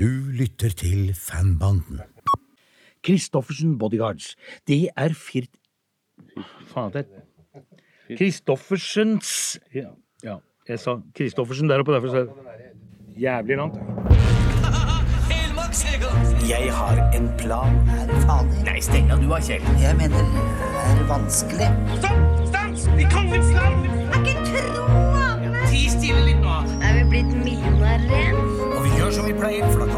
Du lytter til Fanbanden. Christoffersen Bodyguards. Det er firt... Faen, det er Christoffersens ja, ja, jeg sa Christoffersen der oppe, derfor sa jeg Jævlig langt. Jeg har en plan. Er fader. Nei, Stella, du har Kjell. Jeg mener, er vanskelig? Stopp! Stans! I kongens land! Jeg kan ikke tro det! Ti stille litt nå. Er vi blitt millionærer igjen? Og vi gjør som vi pleier, for da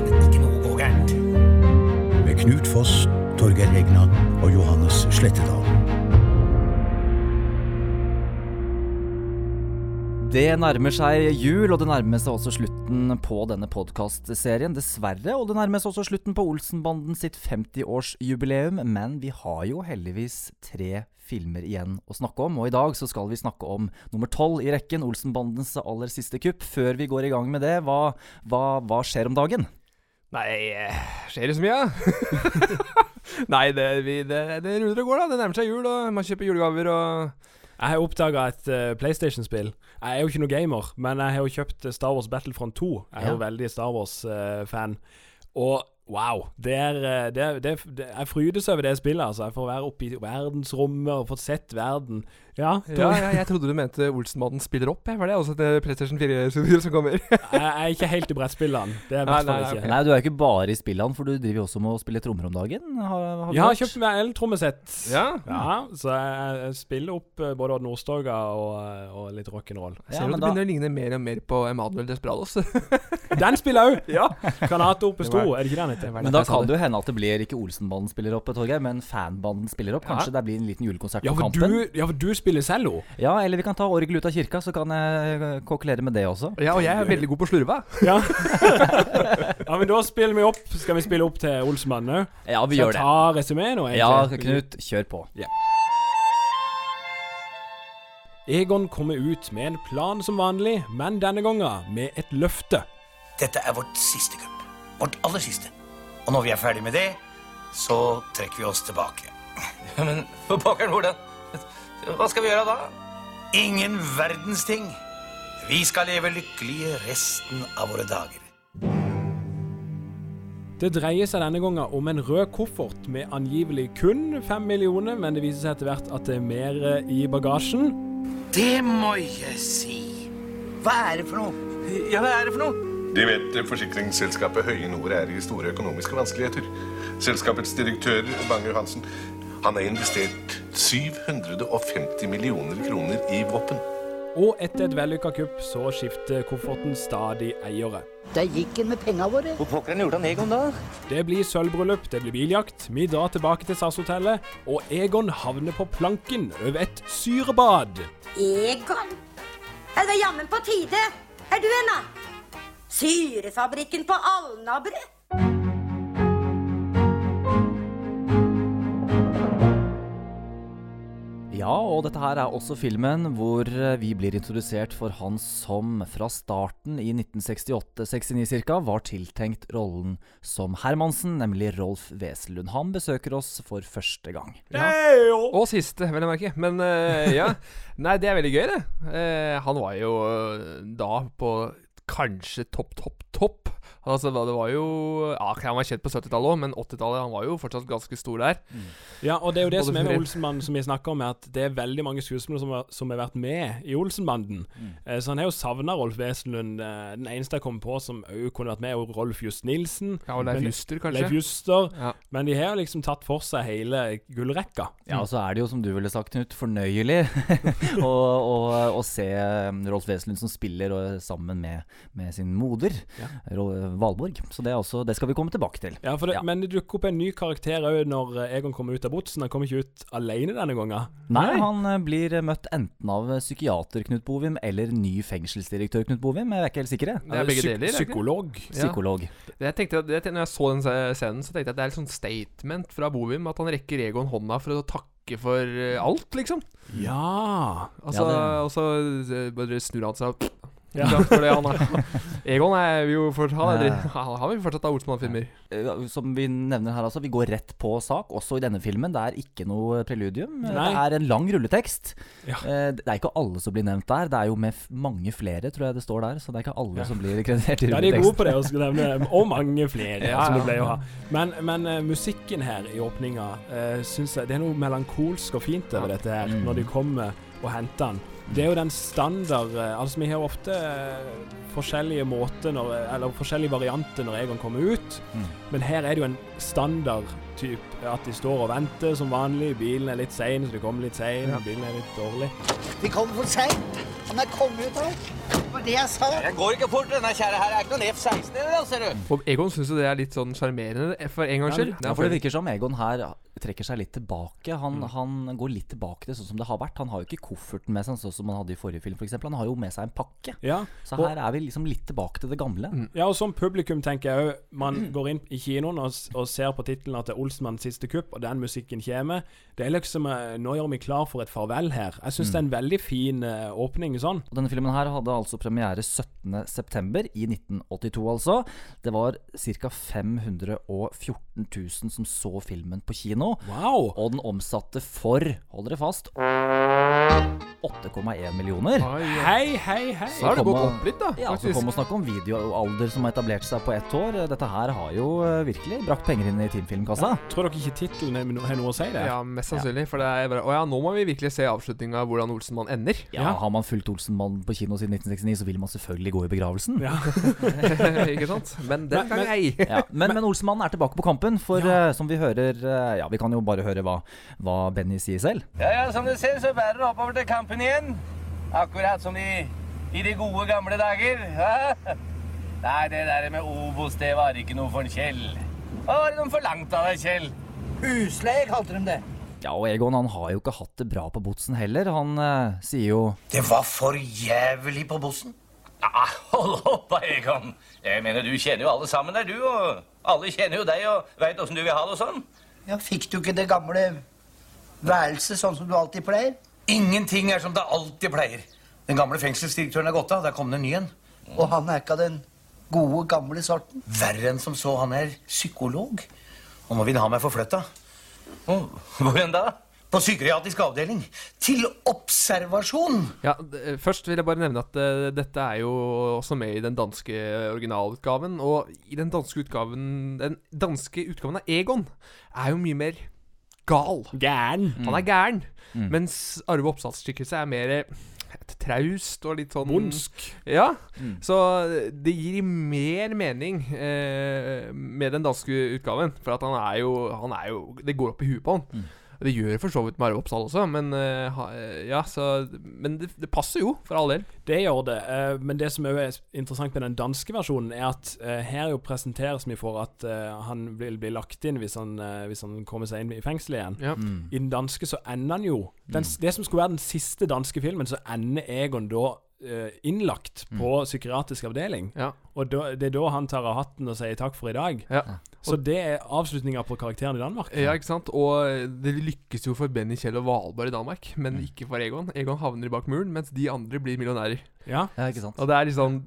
Knut Foss, Torgeir Hegna og Johannes Slettedal. Det nærmer seg jul, og det nærmer seg også slutten på denne podkastserien. Dessverre, og det nærmer seg også slutten på Olsenbanden sitt 50-årsjubileum. Men vi har jo heldigvis tre filmer igjen å snakke om, og i dag så skal vi snakke om nummer tolv i rekken, Olsenbandens aller siste kupp. Før vi går i gang med det, hva, hva, hva skjer om dagen? Nei, eh, skjer det så mye? Nei, det, vi, det, det ruller og går, da. Det nærmer seg jul, og man kjøper julegaver og Jeg har oppdaga et uh, PlayStation-spill. Jeg er jo ikke noe gamer, men jeg har jo kjøpt eh, Star Wars Battlefront 2. Jeg er Ja. jo veldig Star Wars-fan. og wow, det det, det, er- det, jeg frydes over det spillet. altså. Jeg får være oppe i verdensrommet og fått sett verden. Ja, Ja, ja, jeg trodde du mente Olsenmannen spiller opp. Jeg. Var det også et PlayStation 4 som kommer? jeg, er ikke helt i brettspillene. Det er i Nei, nei, ikke. Nei, du er jo ikke bare i spillene, for du driver jo også med å spille trommer om dagen. Har, har Jeg har kjøpt meg eltrommesett. Ja. Ja, så jeg, jeg spiller opp eh, både Odd Nordstoga og, eh, og litt rock'n'roll. Jeg ser jo du da- begynner å ligne mer og mer på Emanuel Desperados. Den spiller òg! ja. Granator oppe sto, er det ikke den heter? Men da kan det jo hende at det blir ikke Olsenbanden spiller opp, Torgeir, men fanbanden spiller opp. Kanskje det blir en liten julekonsert Ja på for, Kampen? du, ja, for du spiller cello. Ja, eller vi kan ta orgel ut av kirka, så kan jeg eh, kokkelere med det også. ja, og jeg er veldig god på slurva. Ja. ja, men da spiller vi opp. Skal vi spille opp til Olsemann òg? Ja, vi Skal gjør det. det. ta resymé nå? Ja. Knut, kjør på. Egon kommer ut med en plan som vanlig, men denne gangen med et løfte. Dette er vårt siste kupp. Vårt aller siste. Og når vi er ferdig med det, så trekker vi oss tilbake. Ja, Men for pokkeren, hvordan? Hva skal vi gjøre da? Ingen verdens ting. Vi skal leve lykkelige resten av våre dager. Det dreier seg denne gangen om en rød koffert med angivelig kun fem millioner, men det viser seg etter hvert at det er mer eh, i bagasjen. Det må jeg si. Hva er det for noe? Ja, hva er det for noe? De vet forsikringsselskapet Høye Nord er i store økonomiske vanskeligheter. Selskapets direktør Bang Johansen han har investert 750 millioner kroner i våpen. Og etter et vellykka kupp så skifter kofferten stadig eiere. Der gikk han med penga våre. Hvor han gjorde han Egon da? Det blir sølvbryllup, det blir biljakt, vi drar tilbake til SAS-hotellet, og Egon havner på planken over et syrebad. Egon? Er det jammen på tide? Er du en, da? Syrefabrikken på Alnabru? Ja, og dette her er også filmen hvor eh, vi blir introdusert for han som fra starten i 1968-69 ca. var tiltenkt rollen som Hermansen, nemlig Rolf Wesenlund. Han besøker oss for første gang. Ja. Og siste, vel å merke. Men uh, ja. Nei, det er veldig gøy, det. Uh, han var jo uh, da på kanskje topp, topp, topp. Altså, da det var jo Ja, Han var kjent på 70-tallet òg, men 80-tallet Han var jo fortsatt ganske stor der. Ja, og det er jo det Både som er med Olsenmannen Olsenbanden, som vi snakker om, er at det er veldig mange skuespillere som som har vært med i Olsenbanden. Eh, så han har jo savna Rolf Wesenlund. Eh, den eneste jeg kom på som òg kunne vært med, er Rolf Just Nilsen. Ja, og Leif Men- Juster, kanskje. Leif Juster. Ja. Men de har liksom tatt for seg hele gullrekka. Ja, og så er det jo, som du ville sagt, Knut, fornøyelig å, å, å se um, Rolf Wesenlund som spiller og, sammen med, med sin moder, ja. Valborg. Så det, er også, det skal vi komme tilbake til. Ja, for det, Ja. Men det dukker opp en ny karakter òg når eh, Egon kommer ut av botsen. Han kommer ikke ut alene denne gangen. Nei, han eh, blir møtt enten av psykiater Knut Bovim eller ny fengselsdirektør Knut Bovim. Jeg er ikke helt sikker. Det er begge Psyk- deler. er? Psykolog. Ja. Psykolog. Det jeg tenkte, det, når jeg så den scenen, så tenkte jeg at det er et sånt statement fra Bovim. At han rekker Egon hånda for å takke for eh, alt, liksom. Ja. Altså, Ja, det- Og så eh, bare snur han seg Ja. det han er, Egon er jo for, han, er, jo fortsatt av Olsmann-filmer. Eh, som vi nevner her, altså. Vi går rett på sak, også i denne filmen. Det er ikke noe preludium. Nei. Det er en lang rulletekst. Ja. Eh, det er ikke alle som blir nevnt der. Det er jo med mange flere, tror jeg det står der. Så det er ikke alle ja. som blir kreditert i rulleteksten. Ja, de er gode på det å nevne Og mange flere, ja, som de pleier å ha. Men, men uh, musikken her i åpninga uh, syns jeg Det er noe melankolsk og fint over dette her, mm. når de kommer og henter den. Det er jo den standard eh, Altså, vi har ofte eh, forskjellige måter når, Eller forskjellige varianter når Egon kommer ut, mm. men her er det jo en standard type at de står og venter som vanlig. Bilen er litt sein, så de kommer litt sein. Ja. Bilen er litt dårlig. Vi kommer for seint. Han er kommet ut her. Det var det jeg sa. Jeg går ikke fort. Denne kjære her er ikke noen F-16 i det, ser du. Og Egon syns jo det er litt sånn sjarmerende for en gangs skyld. Ja, for det virker som Egon her trekker seg litt tilbake. Han, mm. han, går litt tilbake til sånn som det har vært. Han har jo ikke kofferten med seg, sånn som han hadde i forrige film f.eks. Han har jo med seg en pakke. Ja, så her er vi liksom litt tilbake til det gamle. Mm. Ja, og som publikum tenker jeg òg Man går inn i kinoen og, og ser på tittelen at det er Olsenmanns siste kupp, og den musikken kommer. Det er liksom eh, Nå gjør vi klar for et farvel her. Jeg syns mm. det er en veldig fin uh, åpning sånn. Og denne filmen her hadde altså premiere 17.9. i 1982, altså. Det var ca. 514 000 som så filmen på kino. Wow. Og den omsatte for, hold dere fast 8,1 millioner. Hei, hei, hei. Så har det gått opp litt, da. Ja, så kom og snakke om videoalder som har etablert seg på ett år. Dette her har jo eh, virkelig brakt penger inn i teamfilmkassa. Ja. Tror dere ikke tittelen har noe å si det? Ja, mest sannsynlig. For det er bare Å ja, nå må vi virkelig se avslutninga av hvordan Olsenmann ender. Ja, ja, Har man fulgt Olsenmann på kino siden 1969, så vil man selvfølgelig gå i begravelsen. Ja. ikke sant? Men den gang ei. ja. Men, men Olsenmannen er tilbake på kampen, for uh, som vi hører uh, Ja, vi kan jo bare høre hva, hva Benny sier selv. Ja, ja, som du ser, så bærer det oppover til kampen igjen. Akkurat som i, i de gode, gamle dager. Nei, det der med Obos, det var ikke noe for en Kjell. Hva var det de forlangte av deg, Kjell? Husleie, kalte de det. Ja, og Egon han har jo ikke hatt det bra på Botsen heller. Han eh, sier jo Det var for jævlig på Botsen. Ja, hold opp, Egon. Jeg mener, Du kjenner jo alle sammen der, du. Og alle kjenner jo deg og veit åssen du vil ha det og sånn. Ja, Fikk du ikke det gamle værelset sånn som du alltid pleier? Ingenting er som det alltid pleier. Den gamle fengselsdirektøren er gått av. Der kom det en ny en. Og han er ikke av den gode, gamle sorten? Verre enn som så. Han er psykolog. Og nå vil han ha meg forflytta. Hvor enn da? På psykiatrisk avdeling. Til observasjon! Ja, Først vil jeg bare nevne at uh, dette er jo også med i den danske originalutgaven. Og i den danske utgaven Den danske utgaven av Egon er jo mye mer gal. Gæren. Han er gæren. Mm. Mens Arve Oppsal-stykket er mer traust og litt sånn Bondsk. Ja. Mm. Så det gir mer mening eh, med den danske utgaven. For at han er jo, han er jo Det går opp i huet på han. Mm. Det gjør for så vidt Marve Oppsal også, men, uh, ja, så, men det, det, passer jo, for all del. Det gjør det. Uh, men det som er interessant med den danske versjonen, er at uh, her jo presenteres vi for at han vil bli lagt inn hvis han, hvis han kommer seg inn i fengsel igjen. Ja. Mm. I den danske så ender han jo den, mm. Det som skulle være den siste danske filmen, så ender Egon da innlagt mm. på psykiatrisk avdeling. Ja. Og da, det er da han tar av hatten og sier takk for i dag. Ja. Så det er avslutninga på karakteren i Danmark? Ja, ikke sant. Og det lykkes jo for Benny, Kjell og Valborg i Danmark, men mm. ikke for Egon. Egon havner bak muren, mens de andre blir millionærer. Ja, ja ikke sant. Og det er liksom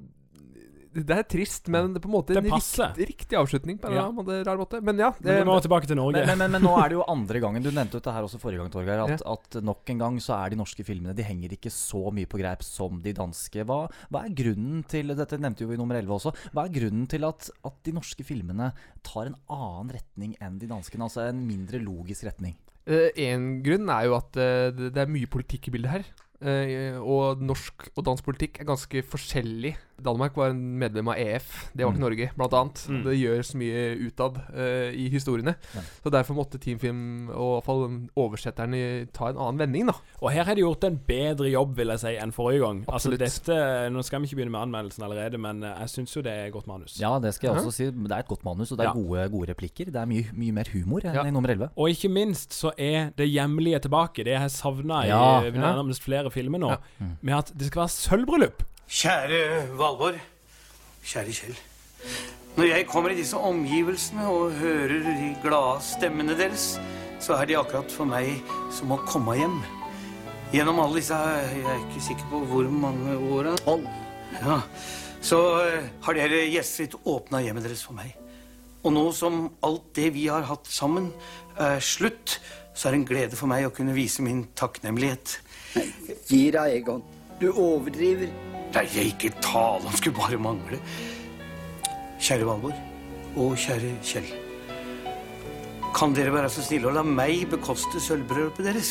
det er trist, men det er på en måte en rikt, riktig avslutning. på en ja. måte, rar måte Men ja. Det, men vi må tilbake til Norge. Men, men, men, nå er det jo andre gangen. Du nevnte dette her også forrige gang, Torgeir. At, ja. at, nok en gang så er de norske filmene De henger ikke så mye på greip som de danske. Hva, hva er grunnen til Dette nevnte jo vi i nummer 11 også. Hva er grunnen til at, at de norske filmene tar en annen retning enn de danske? Altså en mindre logisk retning? Uh, en grunn er jo at uh, det er mye politikk i bildet her. Uh, og norsk og dansk politikk er ganske forskjellig Danmark var en medlem av EF, det var ikke mm. Norge, blant annet. Mm. Det så mye utad uh, i historiene. Ja. Så derfor måtte Teamfilm, og i hvert fall oversetterne, ta en annen vending, da. Og her har de gjort en bedre jobb, vil jeg si, enn forrige gang. Altså, Absolutt. Altså dette, Nå skal vi ikke begynne med anmeldelsen allerede, men eh, jeg syns jo det er godt manus. Ja, det skal jeg også si. Det er et godt manus, og det er ja. gode, gode, replikker. Det er mye, mye mer humor enn ja. i nummer 11. Og ikke minst så er det hjemlige tilbake. Det jeg har savna i nærmest flere filmer nå, med at det skal være sølvbryllup. Kjære Valborg. Kjære Kjell. Når jeg kommer i disse omgivelsene og hører de glade stemmene deres, så er de akkurat for meg som å komme hjem. Gjennom alle disse Jeg er ikke sikker på hvor mange åra. Tolv. Ja, så eh, har dere gjestfritt åpna hjemmet deres for meg. Og nå som alt det vi har hatt sammen, er slutt, så er det en glede for meg å kunne vise min takknemlighet. Gi deg, Egon. Du overdriver. Nei, jeg ikke tale, han skulle bare mangle. Kjære Valborg og kjære Kjell. Kan dere være så snille å la meg bekoste sølvbryllupet deres?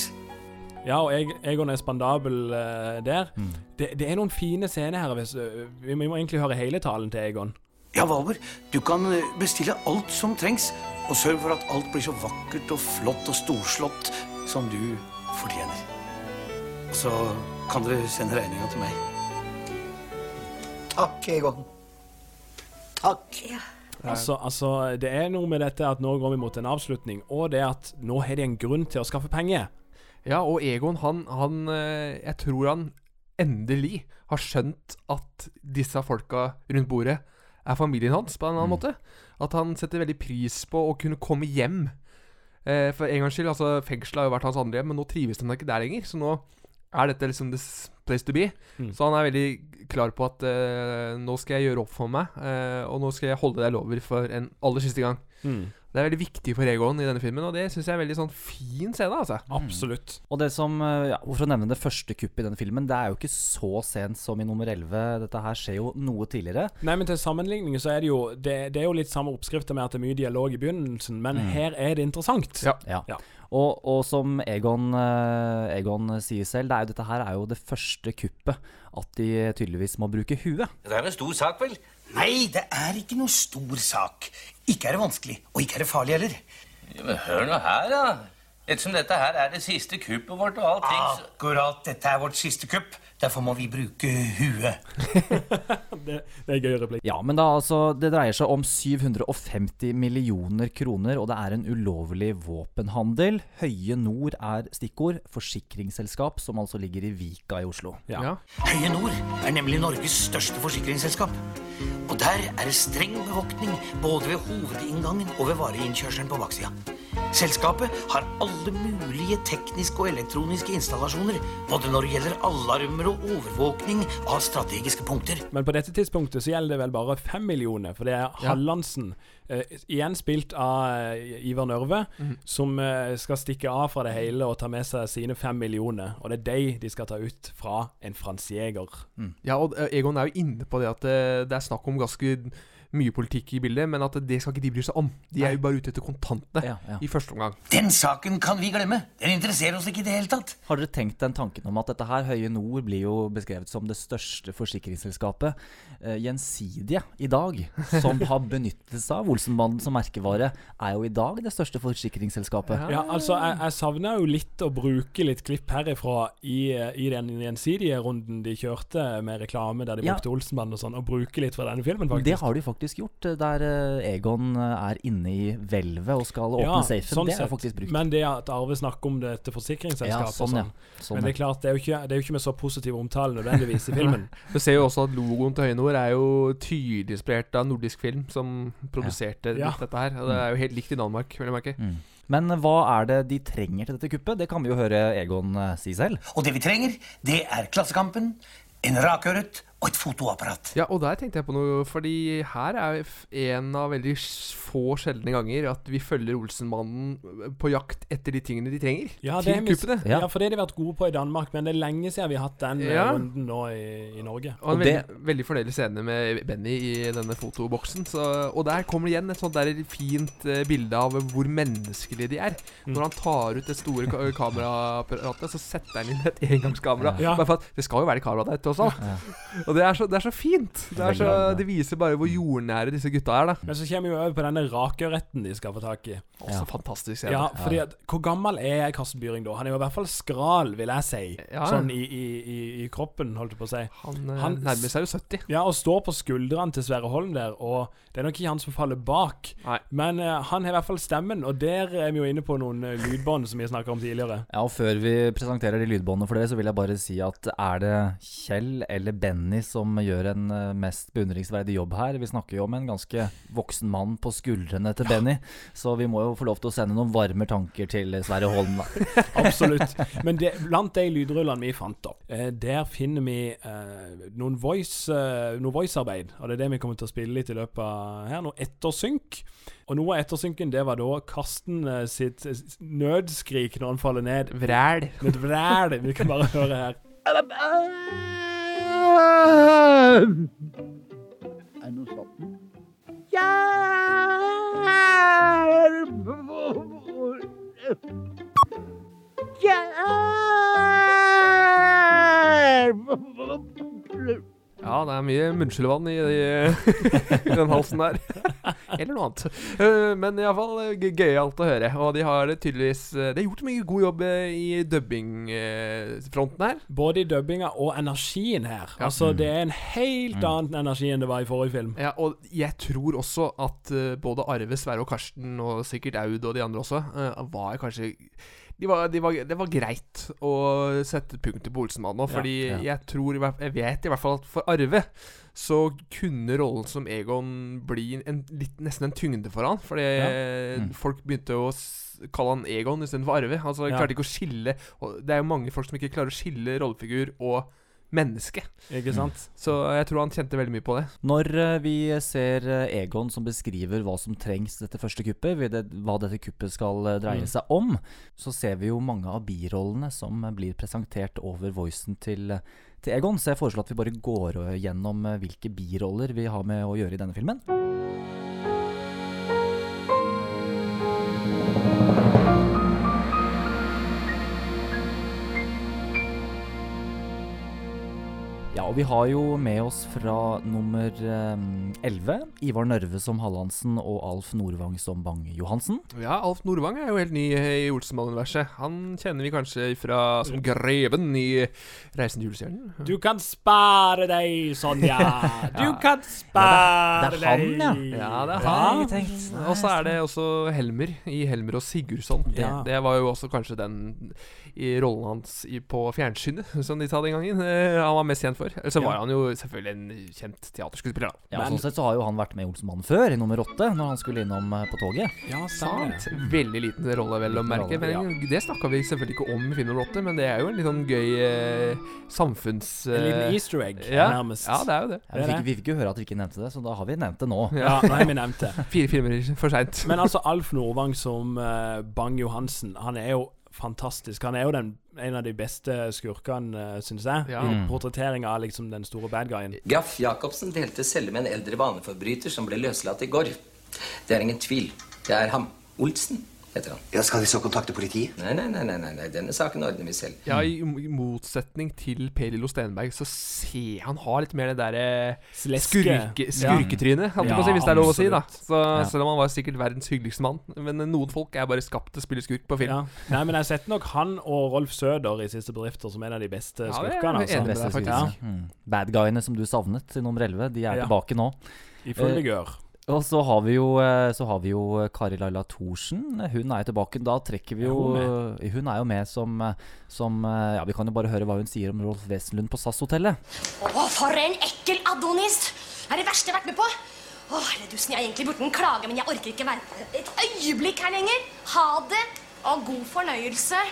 Ja, og Egon er spandabel uh, der. Det, det er noen fine scener her. Hvis, uh, vi, må- egentlig høre hele talen til Egon. Ja, Valborg, du kan eh, bestille alt som trengs, og sørg for at alt blir så vakkert og flott og storslått som du fortjener. Og så kan dere sende regninga til meg. Takk, Egon. Takk. Altså, altså, det er noe med dette at nå går vi mot en avslutning, og det at nå har de en grunn til å skaffe penger. Ja, og Egon, han, han eh, Jeg tror han endelig har skjønt at disse folka rundt bordet er familien hans, på en annen måte. At han setter veldig pris på å kunne komme hjem. Eh, for en gangs skyld, altså Fengselet har jo vært hans andre hjem, men nå trives han ikke der lenger. Så nå er dette liksom this place to be. Mm. Så han er veldig klar på at uh, nå skal jeg gjøre opp for meg, uh, og nå skal jeg holde deg lover for en aller siste gang. Mm. Det er veldig viktig for Egon i denne filmen, og det syns jeg er veldig sånn fin scene. altså Absolutt. Og det som, eh, ja, For å nevne det første kuppet i denne filmen, det er jo ikke så sent som i nummer 11. Dette her skjer jo noe tidligere. Nei, men Til sammenligning så er det jo Det, det er jo litt samme oppskrifter med at det er mye dialog i begynnelsen, men Mm. her er det interessant. Ja. Ja. Ja. Og, og som Egon, eh, Egon sier selv, det er jo, dette her er jo det første kuppet at de tydeligvis må bruke huet. Det er en stor sak, vel? Nei, det er ikke noe stor sak. Ikke er det vanskelig, og ikke er det farlig heller. Ja, men hør nå her, da. Ettersom dette her er det siste kuppet vårt og allting så... Akkurat, dette er vårt siste kupp. Derfor må vi bruke huet. Det, det er gøy replikk. Ja, men da altså Det dreier seg om 750 millioner kroner, og det er en ulovlig våpenhandel. Høye Nord er stikkord. Forsikringsselskap som altså ligger i Vika i Oslo. Ja. Høye Nord er nemlig Norges største forsikringsselskap. Og der er det streng bevoktning både ved hovedinngangen og ved vareinnkjørselen på baksida. Selskapet har alle mulige tekniske og elektroniske installasjoner, både når det gjelder alarmer og overvåkning av strategiske punkter. Men på dette tidspunktet så gjelder det vel bare fem millioner, for det er Ja. Hallandsen, eh, igjen spilt av eh, Ivar Nørve, Mhm. som uh, skal stikke av fra det hele og ta med seg sine fem millioner. Og det er de de skal ta ut fra en fransjeger. Ja, og Egon er jo inne på det at eh, det er snakk om ganske mye politikk i bildet, men at det skal ikke de bry seg om. De er jo bare ute etter kontantene Ja, ja. i første omgang. Den saken kan vi glemme. Den interesserer oss ikke i det hele tatt. Har dere tenkt den tanken om at dette her, Høye Nord, blir jo beskrevet som det største forsikringsselskapet uh, gjensidige i dag, som har benyttet seg av Olsenbanden som merkevare, er jo i dag det største forsikringsselskapet. Ja, altså, jeg, jeg savna jo litt å bruke litt klipp herifra i, i den gjensidige runden de kjørte med reklame der de Ja. brukte Olsenband og sånn, og bruke litt fra denne filmen, faktisk. Det har de faktisk gjort, eh, der eh, Egon eh, er inne i hvelvet og skal åpne Ja, safen. sånn det er faktisk brukt. Men det at Arve snakker om det til forsikringsselskapet Ja, sånn, sånn. ja. sånn. Men det er klart, det er jo ikke, det er jo ikke med så positiv omtale nødvendigvis i filmen. Du ser jo også at logoen til Høyenord er jo tydelig inspirert av nordisk film, som produserte Ja. litt dette her. Og det er jo helt likt i Danmark, vil jeg merke. Mm. Men hva er det de trenger til dette kuppet? Det kan vi jo høre Egon si selv. Og det vi trenger, det er Klassekampen, en rakørret og et fotoapparat. Ja, og der tenkte jeg på noe, fordi her er en av veldig få sjeldne ganger at vi følger Olsenmannen på jakt etter de tingene de trenger Ja, det til kuppene. ja. for det har de vært gode på i Danmark, men det er lenge siden vi har hatt den eh, Ja. runden nå i, i Norge. Og en veldig, veldig fornøyelig scene med Benny i denne fotoboksen. Så, og der kommer det igjen et sånt der fint eh, bilde av hvor menneskelige de er. Mm. Når han tar ut det store ka kameraapparatet, så setter han inn et engangskamera. Ja. Bare for at det skal jo være kamera der, tross alt. Og det er, så, det er så fint. Det, er så, det viser bare hvor jordnære disse gutta er, da. Men så kommer vi jo over på denne rakørretten de skal få tak i. Også fantastisk scene. Ja, fordi at Hvor gammel er Karsten Byring da? Han er jo i hvert fall skral, vil jeg si. Ja. Sånn i, i, i, i kroppen, holdt jeg på å si. Han, han nærmer seg jo 70. Ja, og står på skuldrene til Sverre Holm der, og det er nok ikke han som faller bak. Men uh, han har i hvert fall stemmen, og der er vi jo inne på noen uh, lydbånd som vi snakka om tidligere. Ja, og Før vi presenterer de lydbåndene for dere, så vil jeg bare si at er det Kjell eller Benny som gjør en eh, mest beundringsverdig jobb her. Vi snakker jo om en ganske voksen mann på skuldrene til Benny, så vi må jo få lov til å sende noen varme tanker til Sverre Holm. da. Absolutt. Men det, blant de lydrullene vi fant opp, eh, der finner vi eh, noen voice, eh, noe voicearbeid. Og det er det vi kommer til å spille litt i løpet av her. Noe ettersynk. Og noe av ettersynken det var da Karsten sitt nødskrik når han faller ned. Vræl. Med et vræl. Vi kan bare høre her. Er det noe sånt? Hjelp! Ja, det er mye munnskyllevann i, i, den halsen der. Eller noe annet. Eh, Men iallfall gøyalt å høre. Og de har tydeligvis det De har gjort mye god jobb eh, i dubbingfronten her. Både i dubbinga og energien her. Altså, Mm. Det er en helt Mm. annen energi enn det var i forrige film. Ja, og jeg tror også at eh, både Arve, Sverre og Karsten, og sikkert Aud og de andre også, eh, var kanskje de var, de var, Det var greit å sette punktet på Olsenmannen nå, fordi ja. jeg tror Jeg vet i hvert fall at for Arve så kunne rollen som Egon bli en, litt, nesten en tyngde for han. Fordi Ja. Mm. folk begynte å kalle han Egon istedenfor Arve. Altså, Ja. klarte ikke å skille og Det er jo mange folk som ikke klarer å skille rollefigur og menneske. Ikke sant? Så jeg tror han kjente veldig mye på det. Når eh, vi ser eh, Egon som beskriver hva som trengs dette første kuppet, hva dette kuppet skal eh, dreie Mm. seg om, så ser vi jo mange av birollene som blir presentert over voicen til, til Egon. Så jeg foreslår at vi bare går gjennom hvilke biroller vi har med å gjøre i denne filmen. Ja, og vi har jo med oss fra nummer elleve 11 Ivar Nørve som Hallandsen og Alf Nordvang som Bang-Johansen. Ja, Alf Nordvang er jo helt ny i Olsenmann-universet. Han kjenner vi kanskje fra som greven i Reisen til julestjernen. Du kan spare deg, Sonja. Du Ja. kan spare deg Det er han, ja. Ja, det er Ja. han. Og så er det også Helmer i Helmer og Sigurdsson. Det, Ja. det var jo også kanskje den i rollen hans i, på fjernsynet, som de sa den gangen. Eh, han var mest kjent for. Ellers så Ja. var han jo selvfølgelig en kjent teaterskuespiller. da. Ja, Sånn sett så har jo han vært med i Olsenmannen før, i nummer åtte, når han skulle innom eh, på toget. Ja, Sant. Veldig liten rolle, vel å merke. Men Det snakka vi selvfølgelig ikke om i film nummer åtte, men det er jo en litt sånn gøy eh, samfunns... En liten eh, easter egg, ja. nærmest. Ja, det er jo det. Ja, vi, fikk, vi fikk jo høre at vi ikke nevnte det, så da har vi nevnt det nå. Ja, nei, vi nevnte Fire filmer for seint. Men altså, Alf Nordvang som uh, Bang-Johansen, han er jo fantastisk. Han er jo den, en av de beste skurkene, uh, syns jeg. Ja. I Mm. portrettering av liksom den store bad guyen. Gaff Jacobsen delte celle med en eldre vaneforbryter som ble løslatt i går. Det er ingen tvil. Det er ham. Olsen heter han. Ja, Skal vi så kontakte politiet? Nei, nei, nei, nei, nei, nei. denne saken ordner vi selv. Ja, i, motsetning til Per Lillo Stenberg, så ser han har litt mer det derre skurke, skurketrynet, ja. ja, si, hvis det er lov å si, da. Så, Selv om han var sikkert verdens hyggeligste mann. Men noen folk er bare skapt til å spille skurk på film. Ja. Nei, men jeg har sett nok han og Rolf Søder i Siste Bedrifter som en av de beste Ja, det er skurkene. med Beste faktisk. Mm. Bad guyene som du savnet i nummer 11, de er Ja. tilbake nå. I full Eh, vigør. Og så har vi jo, eh, så har vi jo Kari Laila Thorsen. Hun er jo tilbake. Da trekker vi jo hun Hun er jo med som, eh, som eh, Ja, vi kan jo bare høre hva hun sier om Rolf Wesenlund på SAS-hotellet. Å, for en ekkel Adonis! Det er det verste jeg har vært med på. Å, Ledusen, jeg egentlig burde klage, men jeg orker ikke være et øyeblikk her lenger. Ha det, og god fornøyelse.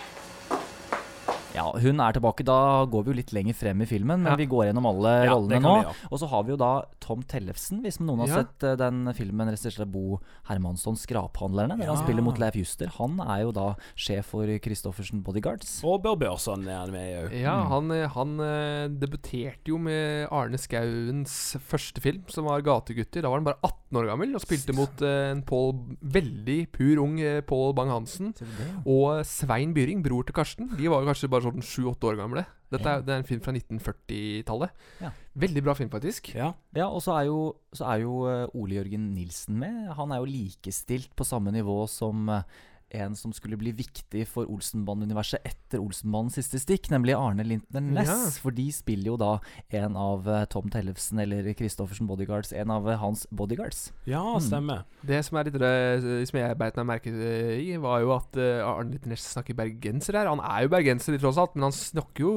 Ja, hun er tilbake. Da går vi jo litt lenger frem i filmen, men Ja. vi går gjennom alle Ja, rollene nå. vi. Og så har vi jo da Tom Tellefsen, hvis noen har Ja. sett eh, den filmen regissert av Bo Hermansson, 'Skraphandlerne', der han spiller mot Leif Juster. Han er jo da sjef for Christoffersen Bodyguards. Og Bør Børson er han med i òg. Ja, han, eh, han eh, debuterte jo med Arne Skauens første film, som var 'Gategutter'. Da var han bare 18 år gammel og spilte mot en Paul, veldig pur ung Pål Bang-Hansen. Og Svein Byring, bror til Karsten. De var jo kanskje bare sånn 7-8 år gamle. Dette er, det er en film fra 1940-tallet. Ja. Veldig bra film, faktisk. Ja. Ja, og så er jo, så er jo eh, Ole Jørgen Nilsen med. Han er jo likestilt på samme nivå som eh, en som skulle bli viktig for Olsenband-universet etter Olsenbandens siste stikk, nemlig Arne Lintner Næss. Ja. For de spiller jo da en av eh, Tom Tellefsen eller Christoffersen Bodyguards, en av eh, hans bodyguards. Ja, Mm. stemmer. Det som er litt det, Som jeg beit meg merke i, var jo at Arne Arne Næss snakker bergenser her. Han er jo bergenser, tross alt, men han snakker jo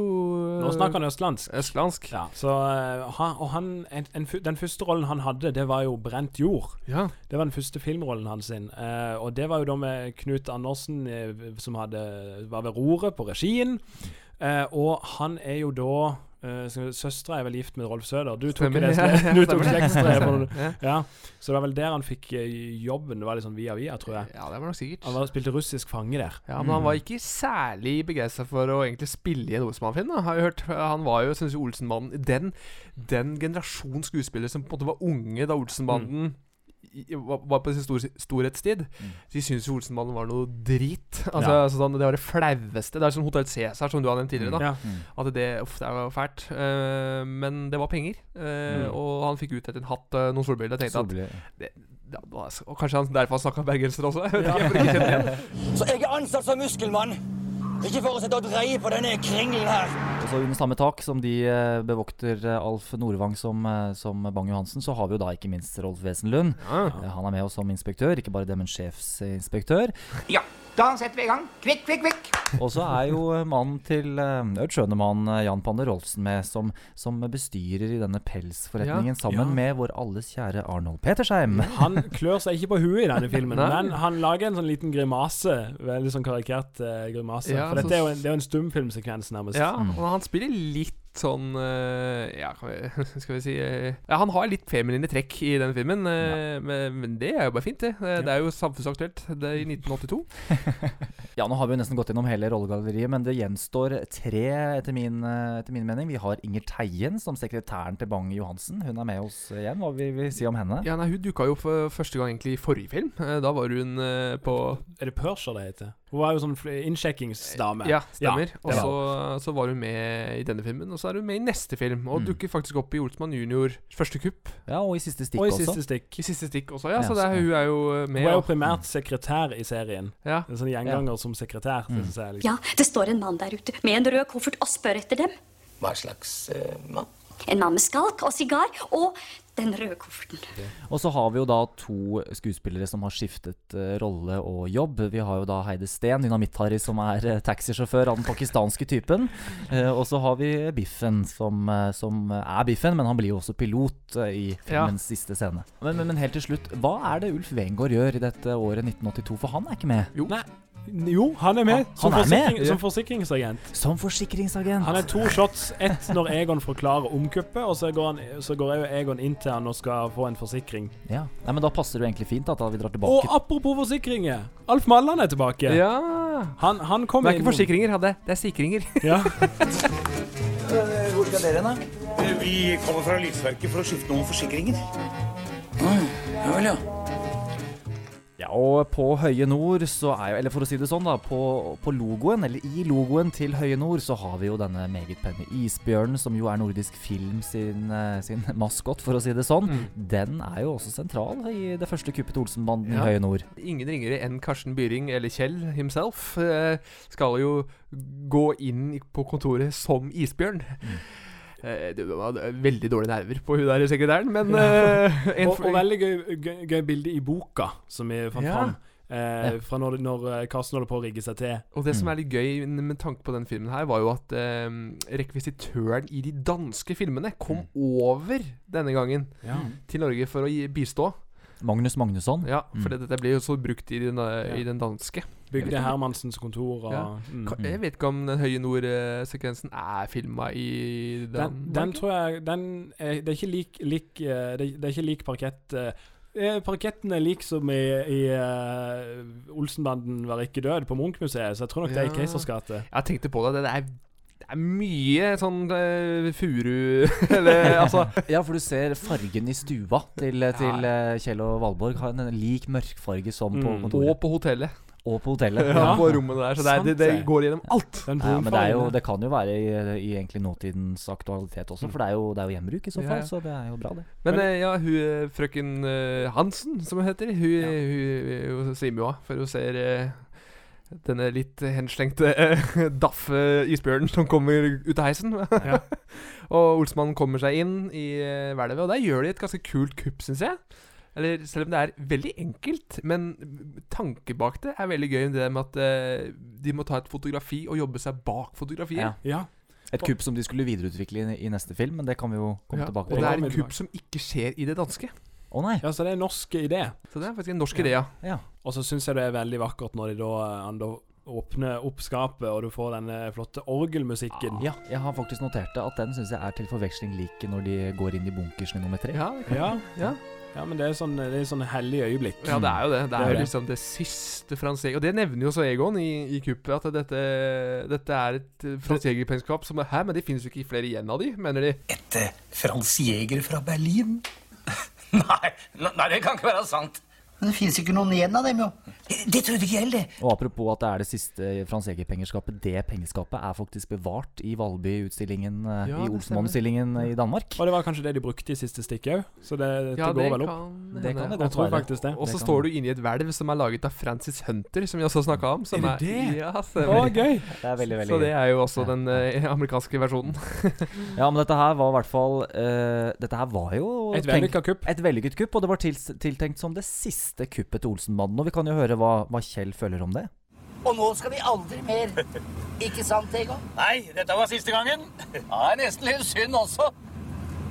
Nå snakker han østlandsk. Østlandsk. Ja, så eh, Og han, en, en, den første rollen han hadde, det var jo 'Brent jord'. Ja. Det var den første filmrollen hans. sin Eh, og det var jo da med Knut Andersen, eh, som hadde, var ved roret på regien. Eh, og han er jo da uh, Søstera er vel gift med Rolf Søder. Du tok det, slektstreet. Ja. Ja. Så det var vel der han fikk eh, jobben. Det var litt sånn via via, tror jeg. Ja, det var nok sikkert. Han var, spilte russisk fange der. Ja, Men han var ikke særlig begeistra for å egentlig spille i en Olsenmann-film. Har jeg hørt. Han var jo synes jeg, Olsenmannen Den, den generasjon skuespillere som på en måte var unge da Olsenbanden i- var var på sin stor, storhetstid. De syntes jo Olsenmannen var noe drit. Altså, Ja. altså sånn, Det var det flaueste. Det er som Hotell Cæsar, som du har nevnt tidligere. da Ja. At det, uff, det var fælt. Uh, men det var penger, Uh, Mm. og han fikk utdelt en hatt, uh, noen solbriller. Jeg tenkte Solbriller, at det, ja, og Kanskje han derfor snakka bergenser også? Jeg vet ikke. Så jeg er ansatt som muskelmann. Ikke for å dreie på denne kringelen her. Og så under samme tak som de eh, bevokter eh, Alf Nordvang som, eh, som Bang-Johansen, så har vi jo da ikke minst Rolf Wesenlund. Ja. Han er med oss som inspektør, ikke bare det, men sjefsinspektør. Ja, da setter vi i gang. Kvikk, kvikk, kvikk. Og så er jo eh, mannen til Aud Ødskjønemann eh, Jan Pander Rolfsen med som, som bestyrer i denne pelsforretningen, Ja. sammen Ja. med vår alles kjære Arnold Petersheim. Han klør seg ikke på huet i denne filmen, men han lager en sånn liten grimase. Veldig sånn karikert uh, grimase. Ja, For så- dette er jo en, det er jo en stumfilmsekvens, nærmest. Ja, og han spiller litt sånn eh, Ja, kan vi, skal vi si eh, Ja, han har litt feminine trekk i den filmen, ja. men, men det er jo bare fint, det. Eh, Det er jo samfunnsaktuelt. Det er i 1982. Ja, nå har vi jo nesten gått gjennom hele rollegalleriet, men det gjenstår tre, etter min, eh, etter min mening. Vi har Inger Teien som sekretæren til Bang-Johansen. Hun er med oss igjen. Hva vil vi si om henne? Ja, nei, Hun dukka jo for første gang egentlig i forrige film. Eh, Da var hun eh, på Er det Perser det heter? Hun var jo sånn innsjekkingsdame. Ja, stemmer. og så, var- så var hun med i denne filmen, og så er hun med i neste film. Og Mm. dukker faktisk opp i Olsmann junior første kupp. Ja, og i siste stikk Og i også. siste stikk. I siste stikk også, ja. Ja, Så det er, hun er jo eh, med. Hun er jo primært sekretær i serien. Ja. En sånn gjenganger som sekretær. Mm. Synes jeg er liksom. Ja, det står en mann der ute med en rød koffert og spør etter dem. Hva slags uh, mann? En mann med skalk og sigar og den røde kofferten. Og så har vi jo da to skuespillere som har skiftet uh, rolle og jobb. Vi har jo da Heide Steen, Dynamitt-Harry, som er uh, taxisjåfør av den pakistanske typen. Uh, og så har vi Biffen, som, som er Biffen, men han blir jo også pilot i Ja. filmens siste scene. Men, men, men helt til slutt, hva er det Ulf Wengård gjør i dette året 1982? For han er ikke med. Jo. Nei, jo, han er med. Han- som, han er med? som forsikringsagent. Som forsikringsagent. Han er to shots. Ett når Egon forklarer omkuppet, og så går, han, så går Egon inn til han og skal få en forsikring. Ja. Nei, men Da passer det jo egentlig fint at vi drar Og apropos forsikringer! Alf Malland er tilbake. Ja. Han, han kom Det er inn- ikke forsikringer, hadde. det, det er sikringer. Ja. Hvor skal dere hen, da? Vi kommer fra Lysverket for å skifte noen forsikringer. Ja vel, ja. Ja, og på Høye Nord så er jo Eller for å si det sånn, da. På, på logoen, eller i logoen til Høye Nord, så har vi jo denne meget pene isbjørnen, som jo er Nordisk Film sin, eh, sin maskot, for å si det sånn. Den er jo også sentral i det første kuppet Olsenbanden Ja. i Høye Nord. Ingen ringere enn Karsten Byring, eller Kjell himself, eh, skal jo gå inn på kontoret som isbjørn. Eh, Det var veldig dårlige nerver på hun der sekretæren, men eh, en og, og veldig gøy, gøy, gøy bilde i boka som vi fant Ja. fram. Eh, fra når, når eh, Karsten holder på å rigge seg til. Og det Mm. som er litt gøy med tanke på den filmen her, var jo at eh, rekvisitøren i de danske filmene kom over denne gangen Ja. til Norge for å gi, bistå. Magnus Magnusson. Ja, for Mm. dette blir jo så brukt i den, eh, i den danske. Bygde Hermansens kontor og Ja. mm. Jeg vet ikke om den Høye Nord-sekvensen er filma i Den, Danmark. den tror jeg den er, Det er ikke lik, lik eh, det, det er ikke lik parkett eh, Parketten er lik som i, i uh, Olsenbanden var ikke død på Munch-museet, så jeg tror nok det er i Ja. Keisers gate. Jeg tenkte på det. Det er, det er mye sånn uh, furu Eller altså Ja, for du ser fargen i stua til, til uh, Kjell og Valborg. Har en lik mørkfarge som på Mm. kontoret. Og på hotellet. Og på hotellet. Ja, på rommet der. Så det, er, det, det det. går gjennom alt. Ja, men det, er jo, det kan jo være i, i egentlig nåtidens aktualitet også, for det er jo, det er jo gjenbruk i så fall, ja. så det er jo bra, det. Men eh, ja, hun eh, frøken eh, Hansen, som hun heter, hun, hun, hun svimer jo av. For hun ser eh, denne litt henslengte eh, daffe isbjørnen som kommer ut av heisen. Ja. og Olsmann kommer seg inn i eh, hvelvet, og der gjør de et ganske kult kupp, syns jeg. Eller selv om det er veldig enkelt, men tanken bak det er veldig gøy. Det med at uh, de må ta et fotografi og jobbe seg bak fotografiet. Ja. Et kupp som de skulle videreutvikle i, i neste film, men det kan vi jo komme Ja, tilbake og det er et kupp som ikke skjer i det danske. Å nei. Ja, så det er en norsk idé. Så det er faktisk en norsk idé, ja. ja. Og så syns jeg det er veldig vakkert når de da, han da åpner opp skapet, og du får denne flotte orgelmusikken. Ja, jeg har faktisk notert det at den syns jeg er til forveksling lik når de går inn i bunkersen nummer tre. Ja, det kan- Ja. ja. Ja, men det er sånn, det er sånn hellig øyeblikk. Ja, det er jo det. Det Det er jo liksom det siste Frans Jæger Og det nevner jo også Egon i, i kuppet, at dette, dette er et eh, Frans Jæger-pennskap som er her, men det finnes jo ikke flere igjen av de, mener de. Et eh, Frans Jæger fra Berlin? Nei, nei, det kan ikke være sant. Men det fins ikke noen igjen av dem, jo. Det trodde ikke jeg heller. Og apropos at det er det siste Frans Eger-pengeskapet. Det pengeskapet er faktisk bevart i Valby-utstillingen Ja, eh, i det Olsenmann-utstillingen i Danmark. Og det var kanskje det de brukte i siste stikket òg, så det, det Ja, går det vel opp. kan Det kan det Jeg godt tror være. faktisk det. Og så står du inni et hvelv som er laget av Francis Hunter, som vi også snakka om. Som Er det det? Ja, Å, stemmer. gøy! Det er veldig, veldig Så det er jo også den uh, amerikanske versjonen. Ja, men dette her var i hvert fall uh, Dette her var jo Et vellykka kupp. Et vellykket kupp, og det var tiltenkt som det siste kuppet til Olsenbanden. Og vi kan jo høre hva, hva Kjell føler om det. Og nå skal vi aldri mer. Ikke sant, Egon? Nei, dette var siste gangen. Det er nesten litt synd også.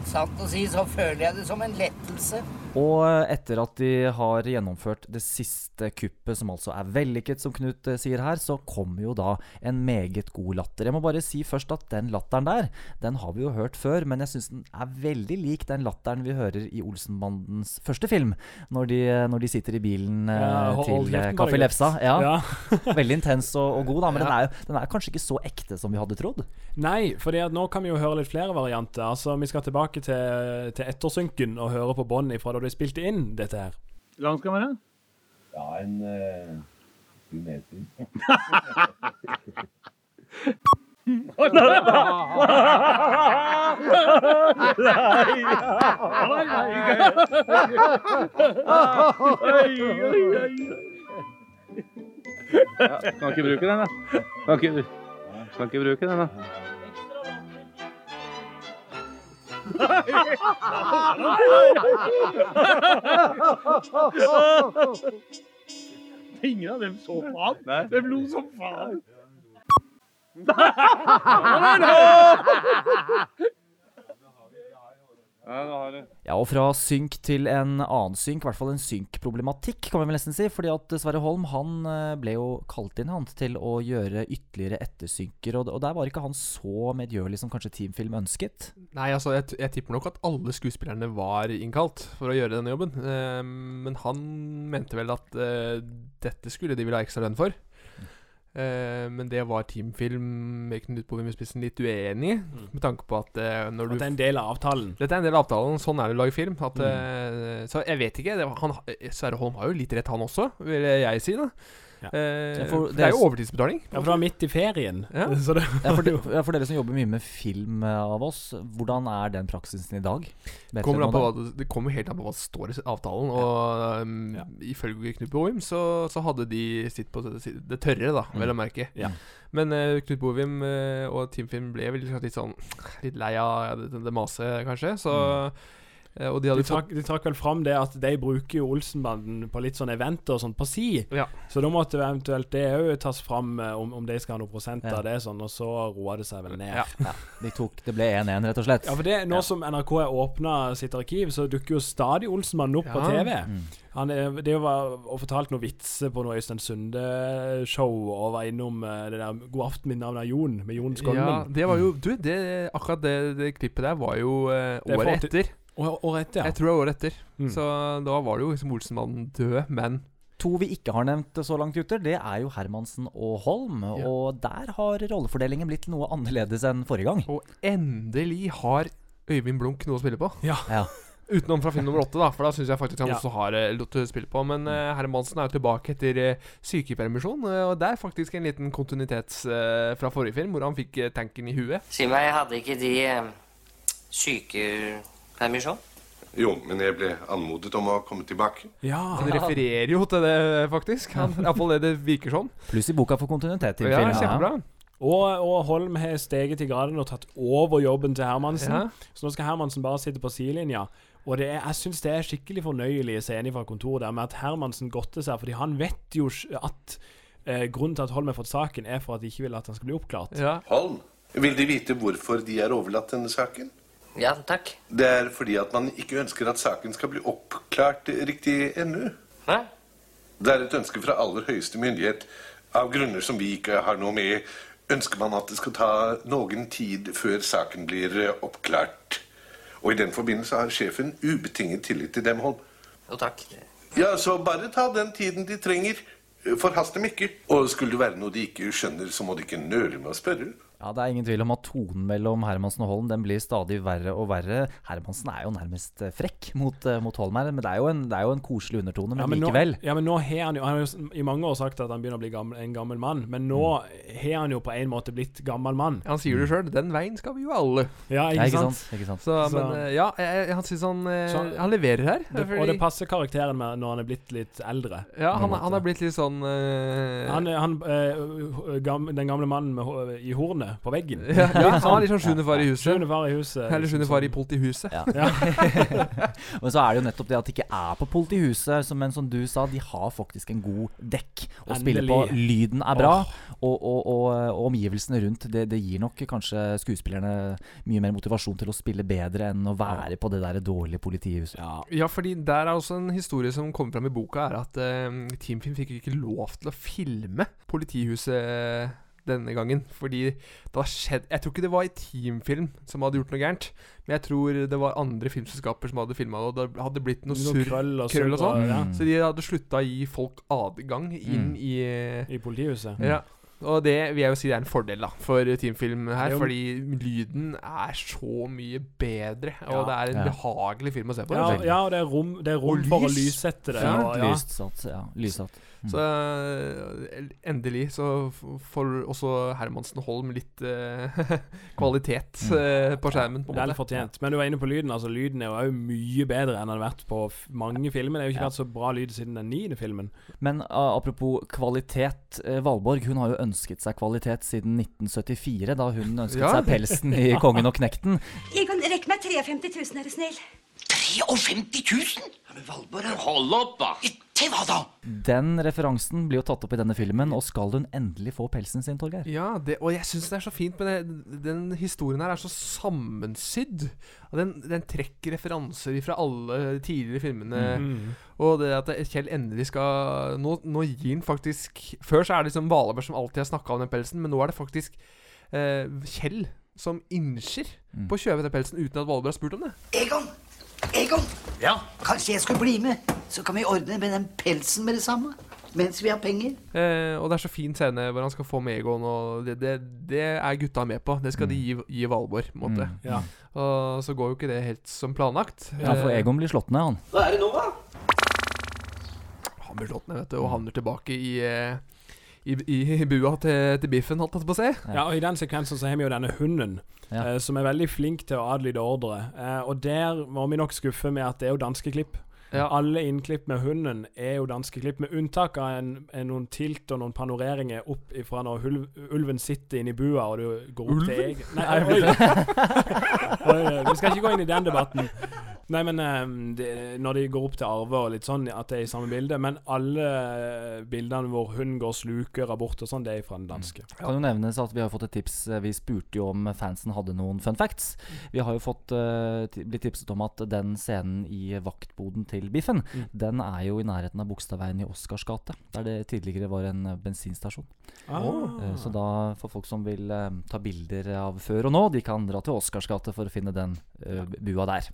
Sant å si så føler jeg det som en lettelse. Og etter at de har gjennomført det siste kuppet, som altså er vellykket, som Knut eh, sier her, så kommer jo da en meget god latter. Jeg må bare si først at den latteren der, den har vi jo hørt før, men jeg syns den er veldig lik den latteren vi hører i Olsenbandens første film, når de, når de sitter i bilen eh, Ja, til eh, Kaffe Lefsa. Ja. Ja. veldig intens og, og god, da, men den, er jo, den er kanskje ikke så ekte som vi hadde trodd. Nei, for nå kan vi jo høre litt flere varianter. Altså, Vi skal tilbake til, til ettersynken og høre på bånd fra da de spilte inn dette her. Være? Ja, en uh, meter. Kan ikke bruke den, da. Kan ikke, kan ikke bruke den, da. Ingen av dem så på han. De lo som faen. Ja, og fra synk til en annen synk, i hvert fall en synkproblematikk, kan vi vel nesten si. Fordi at Sverre Holm han eh, ble jo kalt inn han til å gjøre ytterligere ettersynker, og, og der var ikke han så medgjørlig som kanskje Teamfilm ønsket. Nei, altså, jeg, jeg tipper nok at alle skuespillerne var innkalt for å gjøre denne jobben. Eh, men han mente vel at eh, dette skulle de ville ha ekstra lønn for. Eh, men det var Teamfilm med Knut Bovim i spissen litt uenig i, med tanke på at uh, når At du det er en del av avtalen. Dette er en del av avtalen. Sånn er det å lage film. At, Mm. eh, så jeg vet ikke. Det, var- han, Sverre Holm har jo litt rett, han også, vil jeg si. da Ja. Eh, for det, det er jo overtidsbetaling. Ja, for det var midt i ferien. Ja. Så det, Ja, for, de, ja, for dere som jobber mye med film eh, av oss, hvordan er den praksisen i dag? Kommer på hva, det- det kommer helt an på hva som står i avtalen. Og um, ifølge Knut Bovim så, så hadde de sitt på det, det tørre, da, vel å merke. Ja. Men uh, Knut Bovim uh, og Teamfilm ble vel litt sånn Litt lei av det, det maset, kanskje. Så eh, Og de de, trakk, de trakk vel fram det at de bruker jo Olsenbanden på litt sånn eventer og sånn på si. Ja. Så da måtte eventuelt det òg tas fram eh, om, om de skal ha noe prosent Ja. av det, sånn, og så roa det seg vel ned. Ja. Ja, de tok, det ble 1-1, rett og slett. Ja, for det, Nå Ja. som NRK har åpna sitt arkiv, så dukker jo stadig Olsenbanden opp på TV. Mm. Han det var og fortalt noen vitser på noe Øystein Sunde-show, og var innom eh, det der 'God aften, mitt navn er Jon' med Jon Ja, det var jo Du, det, akkurat det, det klippet der var jo uh, året etter. Året etter, ja. Jeg tror det var året etter. Mm. Så da var det jo liksom Olsenmannen død, men To vi ikke har nevnt så langt, gutter, det er jo Hermansen og Holm. Og der har rollefordelingen blitt noe annerledes enn forrige gang. Og endelig har Øyvind Blunk noe å spille på. Ja. Ja. Utenom fra film nummer åtte, da, for da syns jeg faktisk han Ja. også har eh, å spille på. Men uh, Hermansen er jo tilbake etter eh, sykepermisjon, og det er faktisk en liten kontinuitets eh, fra forrige film, hvor han fikk tanken i huet. Si meg, hadde ikke de sykepermisjon? Jo, men jeg ble anmodet om å komme tilbake. Ja, Han refererer jo til det, faktisk. Han, Iallfall det det virker sånn. Pluss i boka for kontinuitet til Ja, kjempebra. Og, og Holm har steget i graden og tatt over jobben til Hermansen. Ja. Så nå skal Hermansen bare sitte på sidelinja. Og det er, jeg syns det er skikkelig fornøyelige scener fra kontoret der med at Hermansen godter seg, fordi han vet jo at eh, grunnen til at Holm har fått saken, er for at de ikke vil at han skal bli oppklart. Holm, vil De vite hvorfor De har overlatt denne saken? Ja, takk. Det er fordi at man ikke ønsker at saken skal bli oppklart riktig ennå. Hæ? Det er et ønske fra aller høyeste myndighet. Av grunner som vi ikke har noe med, ønsker man at det skal ta noen tid før saken blir oppklart. Og i den forbindelse har sjefen ubetinget tillit til dem, Holm. Jo, takk. Ja, så bare ta den tiden de trenger. Forhast dem ikke. Og skulle det være noe de ikke skjønner, så må de ikke nøle med å spørre. Ja, Det er ingen tvil om at tonen mellom Hermansen og Holm den blir stadig verre og verre. Hermansen er jo nærmest eh, frekk mot, eh, mot Holm her, men det er jo en, det er jo en koselig undertone. Men, Ja, men nå, likevel. ja, men nå har han jo Han har jo i mange år sagt at han begynner å bli gammel, en gammel mann, men nå har han jo på en måte blitt gammel mann. Han sier det sjøl. Den veien skal vi jo alle. Ja, ikke, Ja, ikke sant? sant, ikke sant. Så, Så- men eh, ja, jeg, jeg, han syns han Han leverer her. Det, fordi- og det passer karakteren med når han er blitt litt eldre. Ja, han, han er blitt litt sånn uh... Han, han uh, gam, Den gamle mannen med, i hornet på veggen. Ja, litt, han er litt sånn sjuende far i huset. Sjuende far i huset. Eller liksom sjuende far i sånn. politihuset. Ja. Ja. Men så er det jo nettopp det at det ikke er på politihuset. som- Men som du sa, de har faktisk en god dekk å spille på. Lyden er bra, og, og, og, og omgivelsene rundt. Det, det gir nok kanskje skuespillerne mye mer motivasjon til å spille bedre enn å være på det der dårlige politihuset. Ja, fordi der er også en historie som kommer fram i boka, er at eh, Teamfilm fikk ikke lov til å filme politihuset denne gangen. Fordi det har skjedd Jeg tror ikke det var i Teamfilm som hadde gjort noe gærent. Men jeg tror det var andre filmselskaper som hadde filma det, og det hadde blitt noe Noe surr krøll og krøll og sånn. ja. Så de hadde slutta å gi folk adgang inn Mm. i I politihuset. Ja. Og det vil jeg jo si det er en fordel da for Teamfilm her, er jo- fordi lyden er så mye bedre. Og Ja. det er en Ja. behagelig film å se på. Ja, ja, og det er rom, det er rom Og for å lys. lyssette det. Ja. og, ja. lyssatt. ja. Lyssatt. Mm. Så eh, endelig så får også Hermansen Holm litt uh, kvalitet uh, på skjermen. på det Vel fortjent. Men du var inne på lyden. altså Lyden er jo mye bedre enn den har vært på mange filmer. Det har jo ikke Ja. vært så bra lyd siden den niende filmen. Men uh, apropos kvalitet. Valborg hun har jo ønsket seg kvalitet siden 1974, da hun ønsket Ja. seg pelsen i 'Kongen og knekten'. Egon, rekk meg 53 000, er du snill. 53 000? Ja, men Valborg, hold opp, da! Til hva da? Den referansen blir jo tatt opp i denne filmen, og skal hun endelig få pelsen sin, Torgeir? Ja, det, og jeg syns det er så fint, men det, den historien her er så sammensydd. Og den, den trekker referanser fra alle tidligere filmene. Mhm. Og det at Kjell endelig skal Nå, nå gir han faktisk Før så er det liksom Valabør som alltid har snakka om den pelsen, men nå er det faktisk eh, Kjell som innser Mm. på å kjøpe den pelsen uten at Valabør har spurt om det. Egon! Egon! Kanskje jeg skulle bli med? Så kan vi ordne med den pelsen med det samme. Mens vi har penger. Eh, og det er så fin scene hvor han skal få med Egon, og det, det, det er gutta med på. Det skal de gi, gi Valborg, på en måte. Mm. Ja. Og så går jo ikke det helt som planlagt. Ja, for Eh, Egon blir slått ned, han. Hva er det nå, da? Han blir slått ned, vet du, og havner tilbake i, eh, i, i bua til, til Biffen, holdt jeg på å si. Ja, og I den sekvensen så har vi jo denne hunden, eh, som er veldig flink til å adlyde ordre. Eh, og der må vi nok skuffe med at det er jo danske klipp. Ja. Alle innklipp med hunden er jo danske klipp, med unntak av en, en, noen tilt og noen panoreringer opp ifra når hul, ulven sitter inni i bua og du går opp til Ulven? egen Nei, oi. oi, oi, vi skal ikke gå inn i den debatten. Nei, men eh, det, når de går opp til Arve og litt sånn, at det er i samme bilde. Men alle eh, bildene hvor hun går sluker, abort og sånn, det er fra den danske. Kan jo nevnes at Vi har fått et tips eh, Vi spurte jo om fansen hadde noen fun facts. Vi har jo fått uh, blitt tipset om at den scenen i vaktboden til Biffen Mm. Den er jo i nærheten av Bogstadveien i Oscars gate. Der det tidligere var en bensinstasjon. Ah. Eh, Så da for folk som vil uh, ta bilder av før og nå, de kan dra til Oscars gate for å finne den bua der.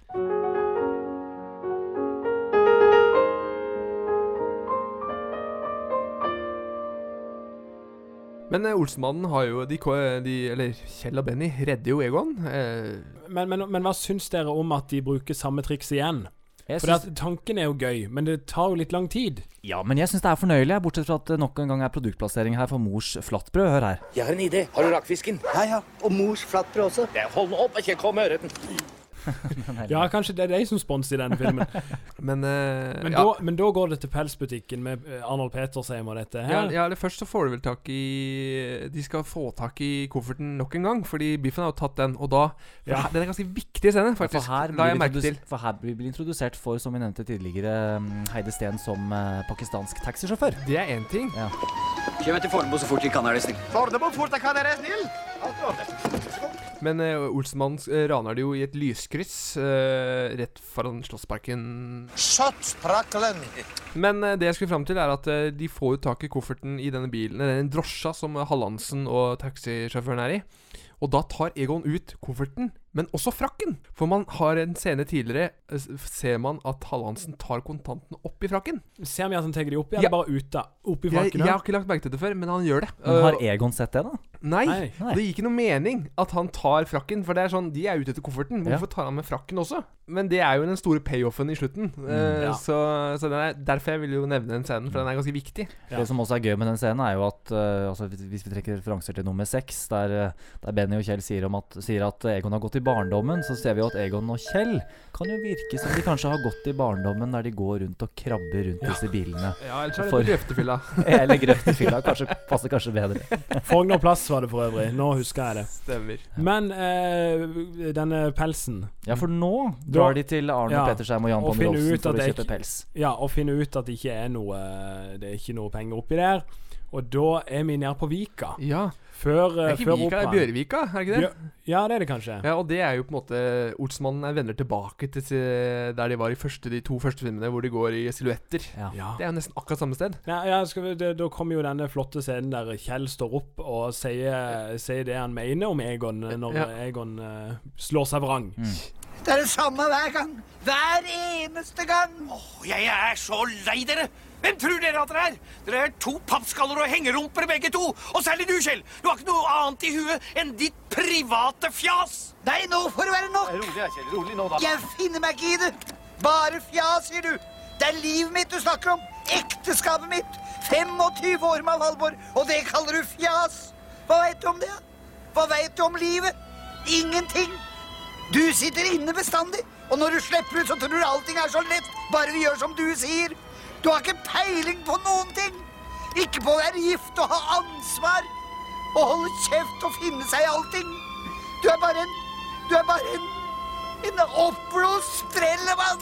Men eh, Olsenmannen har jo de, de, Eller Kjell og Benny redder jo Egon. Eh, Men, men, men hva syns dere om at de bruker samme triks igjen? Jeg For at tanken er jo gøy, men det tar jo litt lang tid. Ja, men jeg syns det er fornøyelig, bortsett fra at det nok en gang er produktplassering her for mors flatbrød. Hør her. Jeg har en idé. Har du rakfisken? Ja, ja. Og mors flatbrød også. Ja, hold nå opp, ikke kom med ørreten. Ja, kanskje det er de som sponser i denne filmen. Men, uh, men, ja. da, men da går det til pelsbutikken med eh, Arnold Petersheim og dette Ja, her. ja, eller først så får de vel tak i De skal få tak i kofferten nok en gang, fordi Biffen har jo tatt den, og da for Ja. her- Den er ganske viktig scene, faktisk. For her, la blir jeg vi merke til. for her blir vi introdusert for, som vi nevnte tidligere, mm, Heide Steen som uh, pakistansk taxisjåfør. Det er én ting. Ja. Kjør meg til Fornebu så fort vi kan, er det snill. Fornebu, fort jeg kan, er dere snill. Men uh, Olsenmannen uh, raner det jo i et lyskryss uh, rett foran Slottsparken. Slottsparken. Men eh, det jeg skulle fram til, er at eh, de får jo tak i kofferten i denne bilen, eller den drosja som Hallandsen og taxisjåføren er i. Og da tar Egon ut kofferten, men også frakken. For man har en scene tidligere, eh, ser man at Hallandsen tar kontantene opp i frakken. Ser vi at han tar de opp, Ja. eller bare ut da? Opp i Jeg, frakken? jeg ja. har ikke lagt merke til det før, men han gjør det. Men har Uh, Egon sett det, da? Nei, Nei. det gir ikke noe mening at han tar frakken. For det er sånn, de er ute etter kofferten. Ja. Hvorfor tar han med frakken også? Men det er jo den store payoffen i slutten. Mm, ja. Så, så den er, derfor jeg vil jo nevne den scenen, for den er ganske viktig. Det som også er gøy med den scenen, er jo at uh, altså, hvis- vi trekker referanser til nummer seks, der, eh, der Benny og Kjell sier, om at, sier at Egon har gått i barndommen, så ser vi jo at Egon og Kjell kan jo virke som de kanskje har gått i barndommen der de går rundt og krabber rundt disse bilene. Ja, ellers er det For- grøftefylla. Eller grøftefylla. Kanskje, passer kanskje bedre. Frogner plass var det for øvrig. Nå husker jeg det. Stemmer. Men eh, denne pelsen Ja, for nå Da- drar de til Arne Ja, Pettersheim og Jan Bonde finner for å kjøpe ikke- pels. Ja, og finne ut at det ikke er noe Det er ikke noe penger oppi der. Og da er vi nede på Vika. Ja. Før, Det er eh, ikke før Vika, det er operaen. Bjørvika, er det ikke det? Bjør- ja, det er det kanskje. Ja, og det er jo på en måte Olsmannen er venner tilbake til der de var i første, de to første filmene, hvor de går i silhuetter. Ja. Det er jo nesten akkurat samme sted. Ja, ja skal vi, det, Da kommer jo denne flotte scenen der Kjell står opp og sier, sier det han mener om Egon, når Ja. Egon uh, slår seg vrang. Det er det samme hver gang. Hver eneste gang. Åh, Jeg er så lei dere! Hvem tror dere at dere er? Dere er to pappskaller og hengerumper begge to. Og særlig du, Kjell. Du har ikke noe annet i huet enn ditt private fjas. Nei, nå får det være nok. Rolig, Kjell. Rolig nå, Jeg finner meg ikke i det. Bare fjas, sier du. Det er livet mitt du snakker om. Ekteskapet mitt. 25 år med Valborg, og det kaller du fjas. Hva veit du om det? Hva veit du om livet? Ingenting. Du sitter inne bestandig, og når du slipper ut, så tror du allting er så lett, bare vi gjør som du sier. Du har ikke peiling på noen ting. Ikke på å være gift og ha ansvar. Og holde kjeft og finne seg i allting. Du er bare en Du er bare en en oppblåst sprellemann.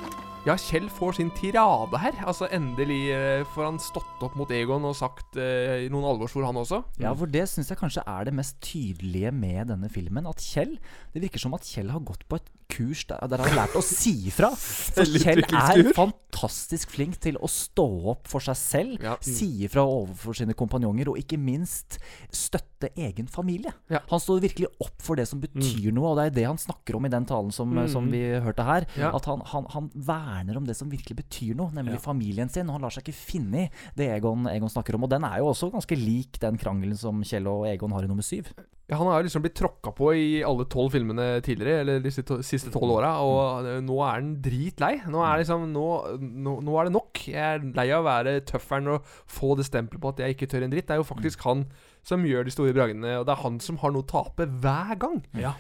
Ja, Kjell får sin tirade her. Altså Endelig eh, får han stått opp mot Egon og sagt eh, noen alvorsord, han også. Ja, for det syns jeg kanskje er det mest tydelige med denne filmen. At Kjell Det virker som at Kjell har gått på et kurs der, der han har lært å si ifra. For Kjell er fantastisk flink til å stå opp for seg selv, Ja. si ifra overfor sine kompanjonger, og ikke minst støtte egen familie. Han står virkelig opp for det som betyr noe, og det er det han snakker om i den talen som, Mm. som vi hørte her. Ja. At han, han, han verner om det som virkelig betyr noe, nemlig Ja. familien sin. Og han lar seg ikke finne i det Egon, Egon snakker om. Og den er jo også ganske lik den krangelen som Kjell og Egon har i nummer syv. Ja, Han har liksom blitt tråkka på i alle tolv filmene tidligere, eller de siste tolv åra, og eh, nå er han dritlei. Nå er, liksom, nå, nå, nå er det nok. Jeg er lei av å være tøfferen og få det stempelet på at jeg ikke tør en dritt. Det er jo faktisk han som gjør de store bragdene, og det er han som har noe å tape hver gang. Ja.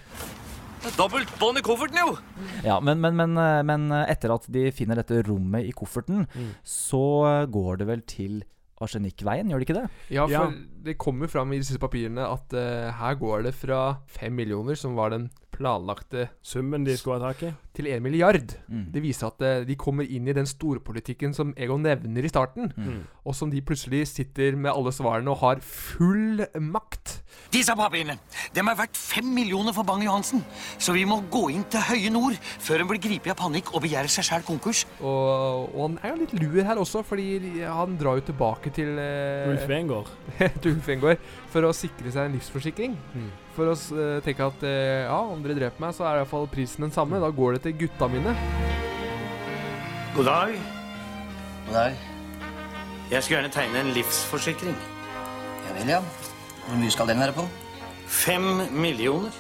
Dobbelt bånd i kofferten, jo! Ja, men, men, men, eh, men etter at de finner dette rommet i kofferten, så går det vel til Arsenikkveien, gjør det ikke det? Ja, for det kommer fram i disse papirene at uh, her går det fra fem millioner, som var den planlagte Summen de skulle ha tak i? Til en milliard. Mm. Det viser at eh, de kommer inn i den storpolitikken som Egon nevner i starten, Mm. og som de plutselig sitter med alle svarene og har full makt. Disse papirene de er verdt fem millioner for Bang-Johansen. Så vi må gå inn til høye nord før hun blir gripet av panikk og begjærer seg sjæl konkurs. Og, og han er jo litt lur her også, fordi han drar jo tilbake til uh, Ulf Wengård. til Ulf Wengård for å sikre seg en livsforsikring. Mm. For å eh, tenke at eh, ja, om dere dreper meg, så er i hvert fall prisen den samme. Da går det til gutta mine. God dag. God dag. Jeg skulle gjerne tegne en livsforsikring. Ja vel, ja. Hvor mye skal den være på? Fem millioner.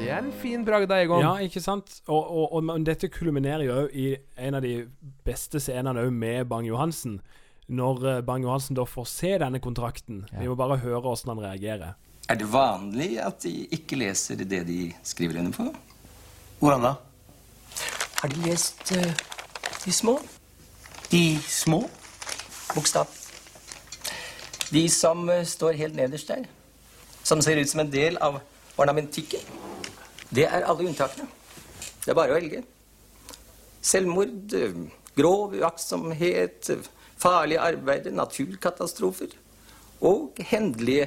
Det er en fin bragd, Egon. Ja, ikke sant? Og, og, og dette kulminerer jo i en av de beste scenene òg med Bang-Johansen. Når eh, Bang-Johansen da får se denne kontrakten. Vi må bare høre åssen han reagerer. Er det vanlig at de ikke leser det de skriver under på? Hvordan da? Har de lest uh, de små? De små? Bokstav. De som uh, står helt nederst der. Som ser ut som en del av ornamentikken. Det er alle unntakene. Det er bare å velge. Selvmord, grov uaktsomhet, farlige arbeider, naturkatastrofer og hendelige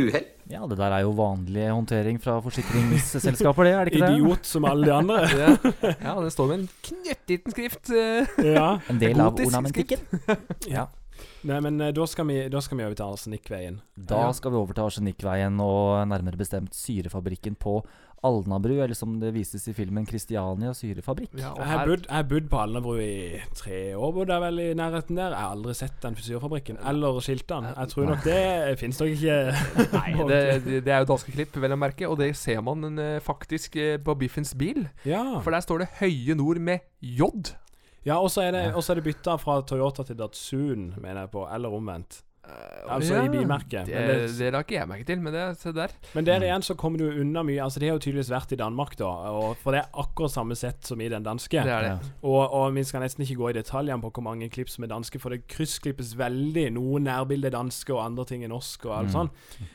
uhell. Ja, det der er jo vanlig håndtering fra forsikringsselskaper, det, er det ikke det? Idiot som alle de andre. ja. ja, det står med en knøttliten skrift. eh, Ja. En del av ornamentikken. ja. Nei, men eh, da skal vi, da skal vi over til Arsenikkveien. Da skal vi over til Arsenikkveien og nærmere bestemt syrefabrikken på Alnabru, eller som det vises i filmen Kristiania syrefabrikk. jeg har bodd- jeg har bodd på Alnabru i tre år, bodde jeg vel i nærheten der. Jeg har aldri sett den syrefabrikken, eller skiltene. Jeg tror nok det fins nok ikke. Nei, det, det, er jo danske klipp, vel å merke, og det ser man eh, faktisk eh, på Biffens bil. Ja. For der står det Høye Nord med J. Ja, og så er det, også er det bytta fra Toyota til Datsun, mener jeg på, eller omvendt. Altså Ja, i bilmerket. Det, Men det, la ikke jeg merke til, men det, se der. Men der igjen så kommer du unna mye. Altså Det har jo tydeligvis vært i Danmark, da. Og for det er akkurat samme sett som i den danske. Det er det. Og, og vi skal nesten ikke gå i detaljene på hvor mange klipp som er danske, for det kryssklippes veldig. Noen nærbilder er danske, og andre ting er norsk, og alt Mm. sånn.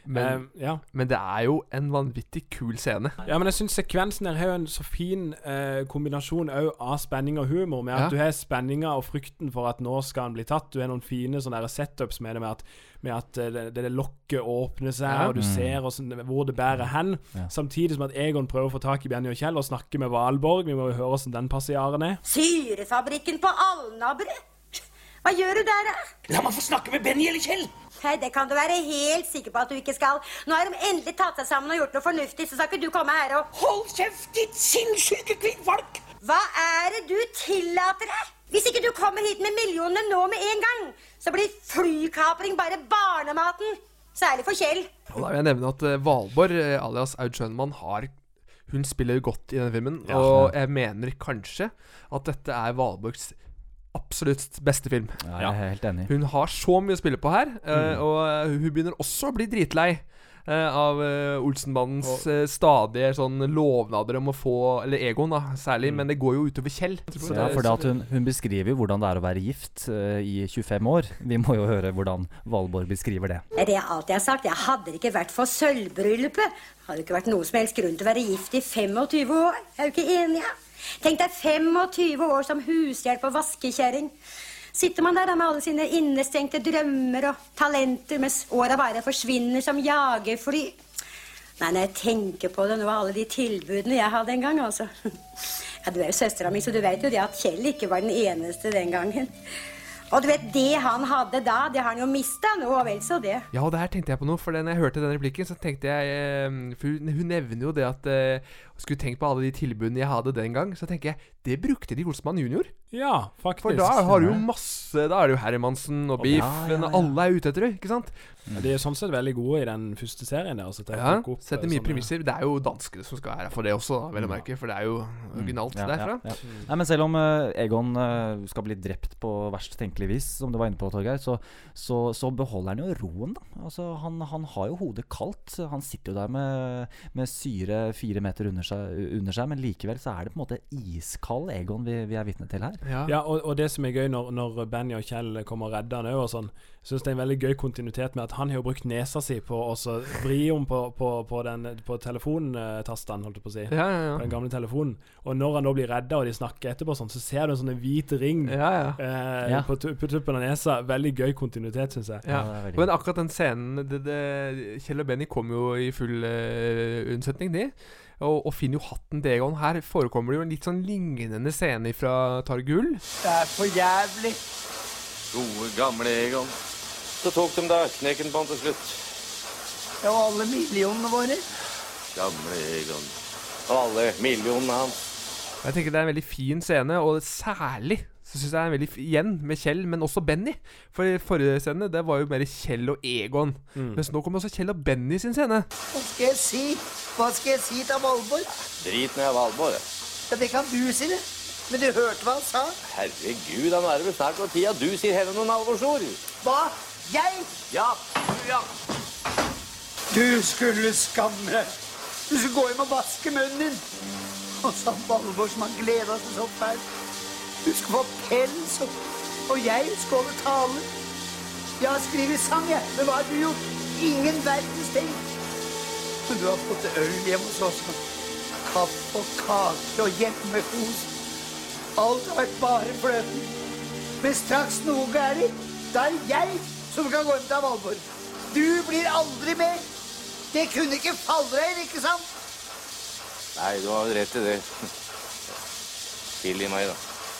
Men, uh, ja. men det er jo en vanvittig kul scene. Ja, men jeg syns sekvensen her har jo en så fin uh, kombinasjon òg av spenning og humor. Med at Ja. du har spenninga og frykten for at nå skal han bli tatt. Du har noen fine sånne setups med det med at, med at eh, det, det lokket åpner seg, Ja. og du Mm. ser hvordan, hvor det bærer hen. Ja. Samtidig som at Egon prøver å få tak i Benny og Kjell og snakke med Valborg. Vi må jo høre hvordan den passiaren er. Syrefabrikken på Alnabru? Hva gjør du der, da? La meg få snakke med Benny eller Kjell. Nei, Det kan du være helt sikker på at du ikke skal. Nå har de endelig tatt seg sammen og gjort noe fornuftig, så skal ikke du komme her og Hold kjeft, ditt sinnssyke kvinnfolk! Hva er det du tillater deg? Hvis ikke du kommer hit med millionene nå med en gang, så blir flykapring bare barnematen. Særlig for Kjell. Og da vil jeg nevne at eh, Valborg, eh, alias Aud Schønmann, har Hun spiller godt i denne filmen, Ja. og jeg mener kanskje at dette er Valborgs absolutt beste film. Ja, jeg er helt enig. Hun har så mye å spille på her, eh, Mm. og hun begynner også å bli dritlei. Eh, av uh, Olsenbandens eh, stadige sånn lovnader om å få Eller Egon, da, særlig, men det går jo utover Kjell. Så ja, for det at hun, hun beskriver hvordan det er å være gift uh, i 25 år. Vi må jo høre hvordan Valborg beskriver det. Det er alt jeg alltid har sagt. Jeg hadde det ikke vært for sølvbryllupet. Hadde det ikke vært noen som helst grunn til å være gift i 25 år. Jeg er jo ikke enig, jeg. Tenk deg 25 år som hushjelp og vaskekjerring. Sitter man der da med alle sine innestengte drømmer og talenter, mens åra bare forsvinner som jagerfly. Nei, når jeg tenker på det nå, alle de tilbudene jeg hadde en gang, altså. Ja, Du er jo søstera mi, så du vet jo det at Kjell ikke var den eneste den gangen. Og du vet, det han hadde da, det har han jo mista nå, og vel så det. Ja, og det her tenkte jeg på noe, for når jeg hørte den replikken, så tenkte jeg eh, For hun, nevner jo det at eh, Skulle tenkt på alle de tilbudene jeg hadde den gang, så tenker jeg det brukte de Olsmann junior. Ja, faktisk. For da har du jo masse Da er det jo Hermansen og Og- Biffen, Ja, ja, ja. og alle er ute etter det, ikke sant? Ja, de er sånn sett veldig gode i den første serien der. Altså, Ja, opp, setter eh, mye sånne- premisser. Det er jo danskene som skal være for det også, vel å merke, for det er jo originalt Ja, derfra. ja, ja. Nei, men selv om uh, Egon uh, skal bli drept på verst tenkelig vis, som du var inne på, Torgeir, så, så, så beholder han jo roen, da. Altså, han, han har jo hodet kaldt. Han sitter jo der med, med syre fire meter under seg, under seg, men likevel så er det på en måte iskald Egon vi, vi er vitne til her. Ja, og, og det som er gøy når, når Benny og Kjell kommer og redder han òg, og sånn, syns det er en veldig gøy kontinuitet med at han har jo brukt nesa si på å så vri om på, på, på, den, på telefontasten, holdt jeg på å si. Ja, ja, ja. På den gamle telefonen. Og når han da blir redda, og de snakker etterpå, sånn, så ser du en sånn hvit ring Ja, Eh, Ja. på, tu- på tuppen av nesa. Veldig gøy kontinuitet, syns jeg. Ja. Men akkurat den scenen det, det, Kjell og Benny kommer jo i full uh, unnsetning, de. Og, og finner jo hatten Degon. Egon. Her forekommer det jo en litt sånn lignende scene fra Targull. Det er for jævlig. Gode, gamle Egon. Så tok de da knekken på han til slutt. Ja, og alle millionene våre. Gamle Egon. Og alle millionene hans. Jeg tenker Det er en veldig fin scene, og særlig så syns jeg det er en veldig igjen med Kjell, men også Benny. For i forrige scene det var jo mer Kjell og Egon. Mm. Mens nå kommer også Kjell og Benny sin scene. Hva skal jeg si? Hva skal jeg si til Valborg? Drit ned Valborg. Ja, det kan du si det. Men du hørte hva han sa? Herregud, han nå er vel snart på tida du sier henne noen alvorsord. Hva? Jeg? Ja, du ja. Du skulle skamme deg. Du skulle gå hjem og vaske munnen din. Og så Valvor som har gleda seg så fælt. Du skulle få pels, og, og jeg skulle holde tale. Jeg har skrevet sang, jeg. Men hva har du gjort? Ingen verdens ting. Men du har fått øl hjemme hos oss. Kaffe og kake og hjemmekos. Alt har vært bare fløten. Men straks noe er det, da er jeg som kan gå hjem til Valborg. Du blir aldri med. Det kunne ikke falle deg inn, ikke sant? Nei, du har rett i det. Tilgi meg, da.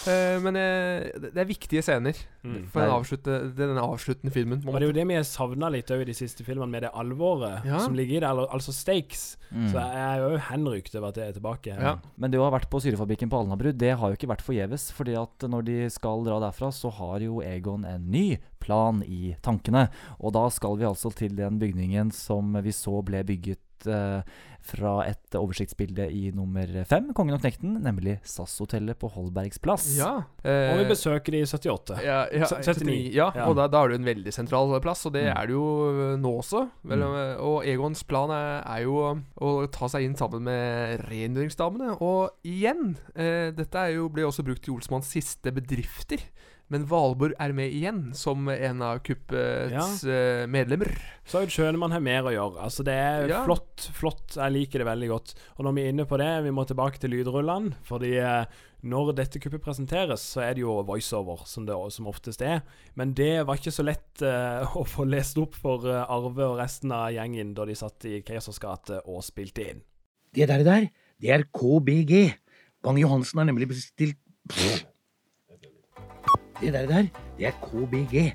Eh, men eh, det er viktige scener Mm. for den, avslutte, denne avsluttende filmen. Og det er jo det vi har savna litt over i de siste filmene, med det alvoret Ja. som ligger i det, al- altså stakes. Mm. Så jeg er jo henrykt over at det er tilbake. Men det å ha vært på syrefabrikken på Alnabru, det har jo ikke vært forgjeves. fordi at når de skal dra derfra, så har jo Egon en ny plan i tankene. Og da skal vi altså til den bygningen som vi så ble bygget eh, fra et oversiktsbilde i nummer fem, 'Kongen og knekten', nemlig SAS-hotellet på Holbergs plass. Ja. Og vi eh, besøker i 78. Ja, ja 79. Ja, og da, da er det en veldig sentral plass, og det Mm. er det jo nå også. Vel, Mm. Og Egons plan er, er jo å ta seg inn sammen med rengjøringsdamene. Og igjen, eh, dette er jo, ble også brukt i Olsmanns siste bedrifter. Men Valborg er med igjen, som en av kuppets ja. medlemmer. Så skjønner man har mer å gjøre. Altså Det er Ja. flott, flott. Jeg liker det veldig godt. Og når vi er inne på det, vi må tilbake til lydrullene. Fordi eh, når dette kuppet presenteres, så er det jo voiceover, som det som oftest er. Men det var ikke så lett uh, å få lest opp for eh, Arve og resten av gjengen da de satt i Keisers gate og spilte inn. Det der, der, det er KBG. Bang-Johansen har nemlig bestilt Pff. Det der, der, det er KBG.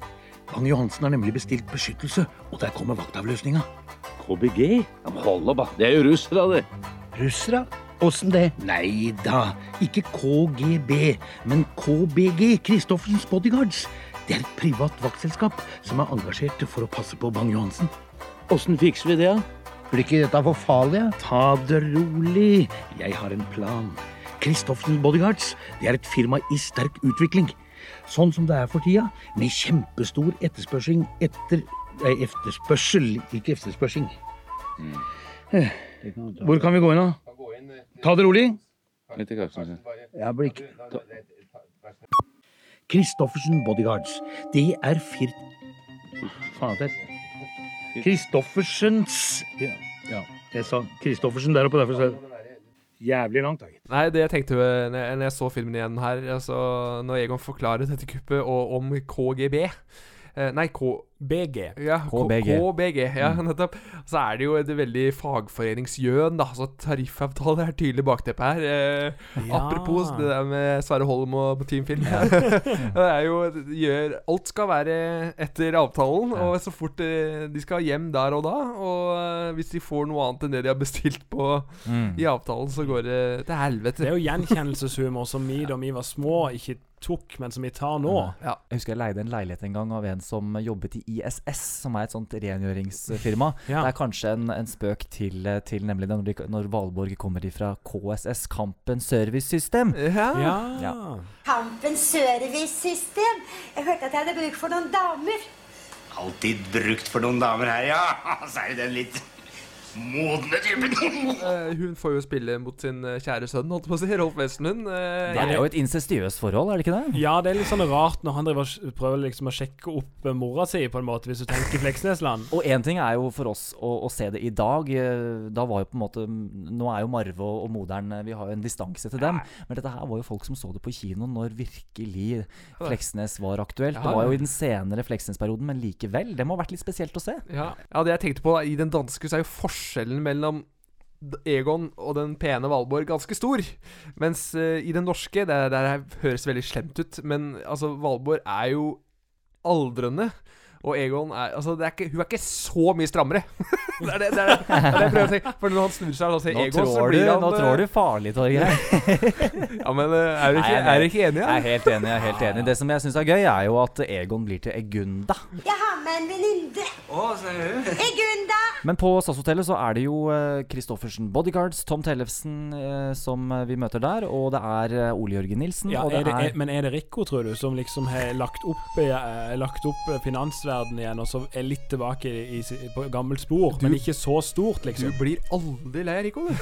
Bang-Johansen har nemlig bestilt beskyttelse, og der kommer vaktavløsninga. KBG? Hold opp. Det er jo russere, det. Russere? Åssen det? Nei da, ikke KGB, men KBG, Christoffersens Bodyguards. Det er et privat vaktselskap som er engasjert for å passe på Bang-Johansen. Åssen fikser vi det, da? Blir ikke dette for farlig? Ja? Ta det rolig. Jeg har en plan. Christoffersen Bodyguards det er et firma i sterk utvikling. Sånn som det er for tida, med kjempestor etterspørsel etter Nei, etterspørsel, ikke etterspørsing. Eh, Hvor kan vi gå inn, da? Ta det rolig. Litt i kaksen. Christoffersen Bodyguards. Det er fir... Faen, det er Christoffersens ja, ja, jeg sa Christoffersen der oppe, derfor sa jeg Jævlig langt, da. gitt. Nei, det jeg tenkte når jeg, når jeg så filmen igjen her altså, Når Egon forklarer dette kuppet og om KGB Nei, KBG. Ja, KBG. KBG, ja, Mm. nettopp. Så er det jo et veldig fagforeningsgjøn, da. Så tariffavtale er tydelig bakteppe her. Eh, Ja. Apropos det der med Sverre Holm og Team Film. det er jo gjør, Alt skal være etter avtalen, og så fort eh, de skal hjem der og da, og eh, hvis de får noe annet enn det de har bestilt på Mm. i avtalen, så går det til helvete. Det er jo gjenkjennelseshumor som vi da vi var små, ikke tok, men som vi tar nå. Ja. Jeg husker jeg leide en leilighet en gang av en som jobbet i ISS, som er et sånt rengjøringsfirma. Ja. Det er kanskje en, en spøk til, til nemlig det når, de, når Valborg kommer ifra KSS, Kampen Service System. Ja. Ja. Kampen servicesystem. Jeg hørte at jeg hadde bruk for noen damer. Alltid brukt for noen damer her, ja. Så er det den litt modne typen. Eh, hun får jo spille mot sin eh, kjære sønn, holdt jeg på å si, Rolf Wesenlund. Eh, Det er jo et incestiøst forhold, er det ikke det? Ja, det er litt sånn rart når han driver prøver liksom å sjekke opp mora si, på en måte, hvis du tenker Fleksnesland. Og én ting er jo for oss å, å se det i dag. Da var jo på en måte Nå er jo Marve og, moderen Vi har jo en distanse til dem. Men dette her var jo folk som så det på kino når virkelig Fleksnes var aktuelt. Det var jo i den senere Fleksnes-perioden, men likevel. Det må ha vært litt spesielt å se. Ja. ja, det jeg tenkte på da, I den danske så er jo forskjellen mellom Egon og den pene Valborg ganske stor. Mens uh, i den norske Det høres veldig slemt ut, men altså Valborg er jo aldrende. Og Egon er Altså, det er ikke, hun er ikke så mye strammere. det, er det, det, er, det er det jeg prøver å si. For når han snur seg og ser Nå, Egon, så blir han nå eh, trår du farlig, Torgeir. Ja, men eh, er du ikke, er du ikke enig? Jeg er helt enig. jeg er helt enig Det som jeg syns er gøy, er jo at Egon blir til Egunda. Jeg har med en venninne. Oh. Egunda. Men på SAS-hotellet så er det jo Christoffersen Bodyguards, Tom Tellefsen, eh, som eh, vi møter der. Og det er eh, Ole Jørgen Nilsen. Ja, og det er det, men er det Rico, tror du, som liksom har lagt opp, eh, lagt opp finansverdenen igjen, og så er litt tilbake i, i, på gammelt spor? men ikke så stort, liksom. Du blir aldri lei, Rico, du.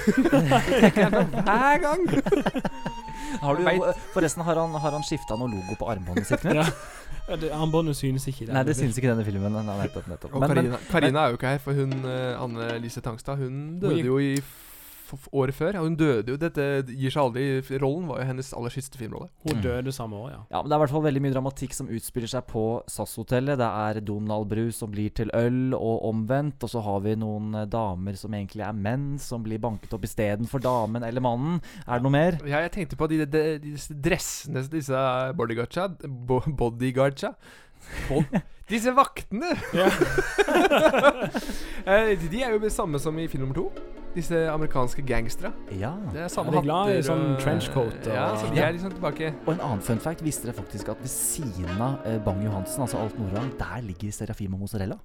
Hver gang. Har du, forresten, har han, har han skifta noe logo på armbåndet sitt? Ja. Armbåndet synes ikke i denne Nei, det synes ikke i denne filmen. Nei, nettopp, nettopp. Og Men- men- Karina, Karina er jo ikke her, for hun eh, Anne Lise Tangstad Hun døde jo i året før. Og hun døde jo Dette gir seg aldri. Rollen var jo hennes aller siste filmrolle. Hun døde samme år, ja. Ja, men Det er i hvert fall veldig mye dramatikk som utspiller seg på SAS-hotellet. Det er Donald Bru som blir til øl, og omvendt. Og så har vi noen eh, damer som egentlig er menn, som blir banket opp istedenfor damen eller mannen. Er det noe mer? Ja, jeg tenkte på de, de, disse dressene disse bodyguardsa bo, Bodyguardsa Disse vaktene! Yeah. de, de er jo det samme som i film nummer to. Disse amerikanske gangstere. Ja. Det er samme Ja, de er glad i sånn og- trenchcoat og- Ja, så de er liksom tilbake. Og en annen fun fact visste dere faktisk at ved siden av eh, Bang-Johansen, altså Alt Nordland, der ligger Serafima Mozzarella.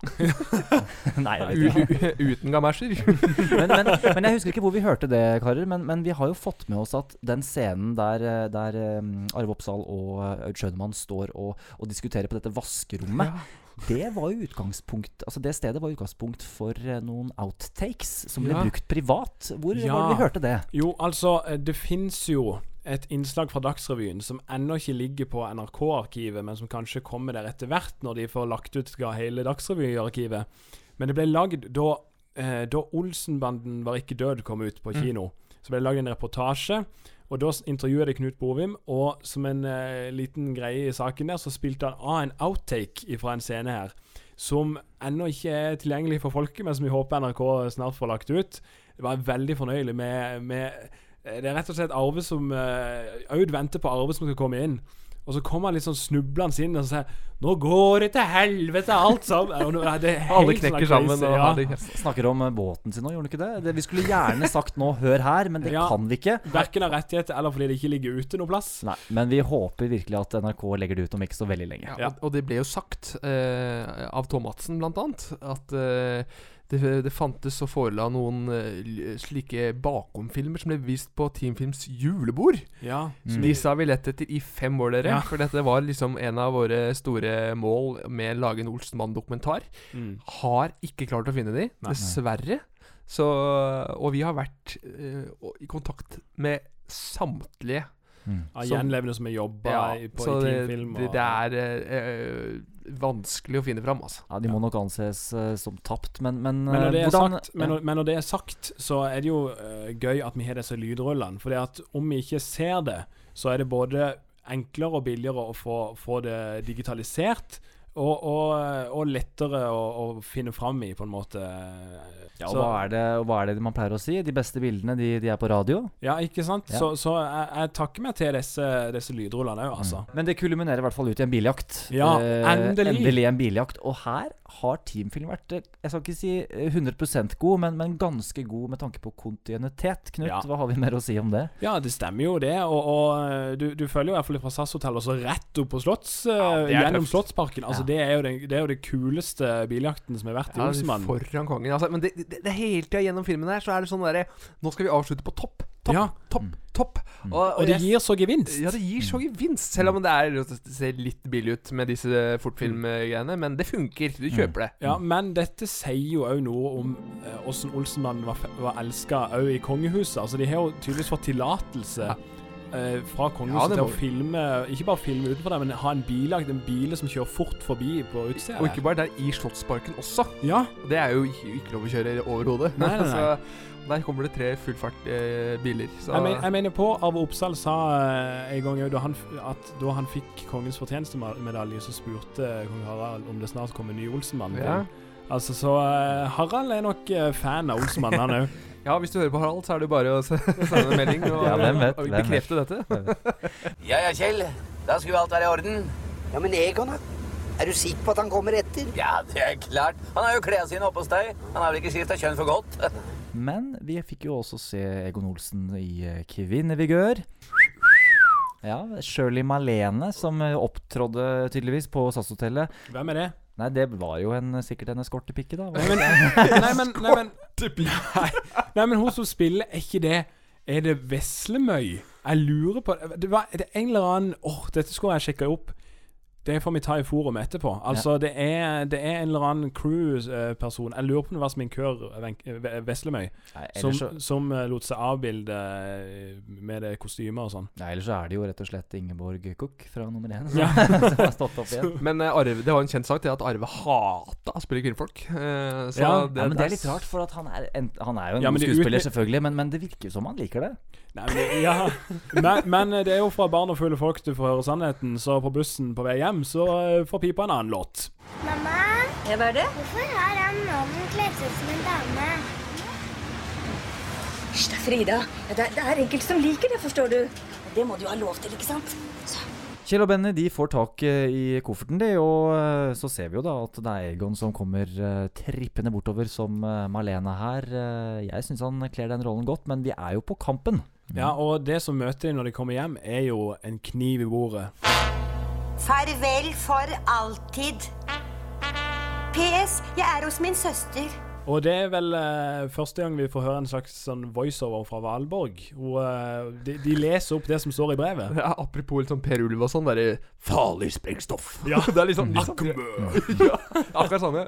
Nei, jeg vet ikke. Uten gamasjer. men, men, men jeg husker ikke hvor vi hørte det, karer. Men, men vi har jo fått med oss at den scenen der, eh, der um, Arve Oppsal og eh, Aud Schønemann står og, og diskuterer på dette vaskerommet. Det var jo utgangspunkt Altså det stedet var utgangspunkt for eh, noen outtakes som ble Ja. brukt privat. Hvor Ja. var det vi hørte det? Jo, altså, eh, det fins jo et innslag fra Dagsrevyen som ennå ikke ligger på NRK-arkivet, men som kanskje kommer der etter hvert, når de får lagt ut hele Dagsrevy-arkivet. Men det ble lagd da, eh, da Olsenbanden var ikke død kom ut på Mm. kino. Så ble det lagd en reportasje, og da intervjuet jeg Knut Bovim, og som en eh, liten greie i saken der, så spilte han av en outtake fra en scene her. Som ennå ikke er tilgjengelig for folket, men som vi håper NRK snart får lagt ut. Det var veldig fornøyelig med, med eh, Det er rett og slett Arve som eh, Aud venter på Arve som skal komme inn. Og så kommer han litt sånn snublende inn og så sier 'Nå går det til helvete, alt sammen'. Nå- det Alle knekker sånn sammen og ja. har Snakker om eh, båten sin nå, gjorde han ikke det? det? Vi skulle gjerne sagt nå 'hør her', men det Ja. kan vi ikke. Verken av rettigheter eller fordi det ikke ligger ute noe plass. Nei, men vi håper virkelig at NRK legger det ut om ikke så veldig lenge. Ja, og, og det ble jo sagt eh, av Tom Madsen, blant annet, at eh, det, det fantes og forela noen eh, slike bakomfilmer som ble vist på Teamfilms julebord. Ja. Som de sa vi lette etter i fem år, dere. Ja. For dette var liksom en av våre store mål med å lage en Olsenmann-dokumentar. Mm. Har ikke klart å finne de, Nei. dessverre. Så, og vi har vært uh, i kontakt med samtlige. Av gjenlevende som har jobba Ja, i- på- i det, teamfilm det, og- det er øh, vanskelig å finne fram, altså. Ja, De må nok anses øh, som tapt, men, men, Men når, det hvordan sagt, men, når, men når det er sagt, så er det jo øh, gøy at vi har disse lydrullene. Fordi at om vi ikke ser det, så er det både enklere og billigere å få, få det digitalisert. Og, og, og lettere å, å finne fram i, på en måte. ja, og hva, er det, og hva er det man pleier å si? De beste bildene, de, de er på radio? Ja, ikke sant? Ja. Så, så jeg, jeg takker meg til disse, disse lydrullene òg, altså. Men det kulminerer i hvert fall ut i en biljakt. Ja, endelig. endelig en biljakt. Og her har Teamfilm vært eh, Jeg skal ikke si eh, 100% god, men, men ganske god med tanke på kontinuitet. Knut, Ja. hva har vi mer å si om det? Ja, det stemmer jo det. Og, og du, du følger jo i hvert fall fra SAS-hotellet også rett opp på Slotts, ja, gjennom tøft. Slottsparken. Altså. Det, er jo den, det er jo det kuleste biljakten som har vært i Ja, Olsenmannen. foran kongen. Altså, men det, det, det hele tida gjennom filmen her så er det sånn derre Nå skal vi avslutte på topp. Topp, Ja. topp, topp. Og det gir så gevinst. Ja, det gir så gevinst. Selv om det, er, det ser litt billig ut med disse fortfilmgreiene. Men det funker. Du kjøper det. Ja, men dette sier jo òg noe om eh, Olsenmannen var, var elska òg i kongehuset. Altså, de har jo tydeligvis fått tillatelse eh, fra kongehuset ja, til å filme Ikke bare filme utenfor der, men ha en biljakt, en bil som kjører fort forbi på utsida. Og ikke bare der, i Slottsparken også. Ja. Det er jo ikke, lov å kjøre overhodet. Nei, nei, nei. så der kommer det tre fullfart eh, biler. Så Jeg, men, jeg mener på Arve Oppsal sa eh, en gang da han at da han fikk Kongens fortjenestemedalje, så spurte kong Harald om det snart kom en ny Olsenmann. Ja. Altså, så eh, Harald er nok eh, fan av Olsenmann, han òg. Ja, hvis du hører på Harald, så er det bare å sende en melding og, Ja, hvem vet, og bekrefte dette. Ja ja, Kjell. Da skulle alt være i orden. Ja, men Egon, da? Er du sikker på at han kommer etter? Ja, det er klart. Han har jo klærne sine oppe hos deg. Han har vel ikke skifta kjønn for godt? Men vi fikk jo også se Egon Olsen i eh, Kvinnevigør. Ja, Shirley Malene som eh, opptrådde tydeligvis på SAS-hotellet. Hvem er det? Nei, det var jo en, sikkert en eskortepike, da. Nei, men, nei, men, nei, men, nei, nei, men hun som spiller, er ikke det Er det Veslemøy? Jeg lurer på Det var det en eller annen Åh, dette skulle jeg sjekke opp. Det får vi ta i forum etterpå. Altså, det, er, det er en eller annen crew-person Jeg lurer på om det var sminkør Veslemøy som, så- som eh, lot seg avbilde eh, med det kostymet og sånn. Nei, ellers så er det jo rett og slett Ingeborg Cook fra nummer én Ja. som har stått opp igjen. Men uh, Arve, det var en kjent sak til at Arve hata å spille kvinnfolk. Uh, så ja, ja, men det er litt rart, for at han er, en, han er jo en Ja, det skuespiller, selvfølgelig, men, men det virker som han liker det. Nei, men, ja. men, men det er jo fra barn og fulle folk du får høre sannheten, så på bussen på vei hjem så eh, får pipa en annen låt. Mamma, Ja, hva er det? hvorfor har han mannen kledd seg som en dame? Hysj da, Frida. Ja, det, er, det er enkelte som liker det, forstår du. Det må du jo ha lov til, ikke sant? Så. Kjell og Benny de får tak eh, i kofferten, de, og eh, så ser vi jo da at det er Egon som kommer trippende bortover som Malena her. Jeg syns han kler den rollen godt, men vi er jo på kampen. Ja, og det som møter de når de kommer hjem, er jo en kniv i bordet. Farvel for alltid. PS. Jeg er hos min søster. Og det er vel eh, første gang vi får høre en slags sånn voiceover fra Valborg. Og, eh, de, de leser opp det som står i brevet. Ja, apropos litt sånn Per Ulv og sånn, derre farlig sprengstoff. Ja. det er liksom, liksom Ja, akkurat samme.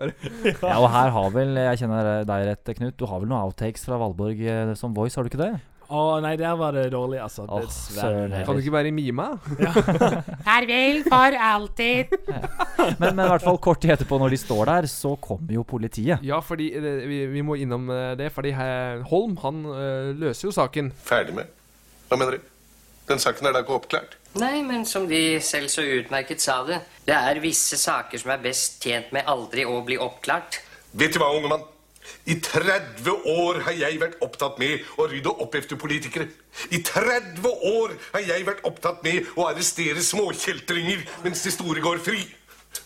Ja, og her har vel Jeg kjenner deg rett, Knut. Du har vel noen outtakes fra Valborg eh, som voice, har du ikke det? Å nei, der var det dårlig, altså. Åh, Dessverre. søren. Kan du ikke være i mima? Farvel for alltid. Men, men i hvert fall kort tid etterpå, når de står der, så kommer jo politiet. Ja, fordi det, vi, vi må innom eh, det, fordi eh, Holm han eh, løser jo saken. Ferdig med? Hva mener du? Den saken er da ikke oppklart? Nei, men som de selv så utmerket sa det, det er visse saker som er best tjent med aldri å bli oppklart. Vet du hva, unge mann? I 30 år har jeg vært opptatt med å rydde opp efter politikere. I 30 år har jeg vært opptatt med å arrestere småkjeltringer mens de store går fri.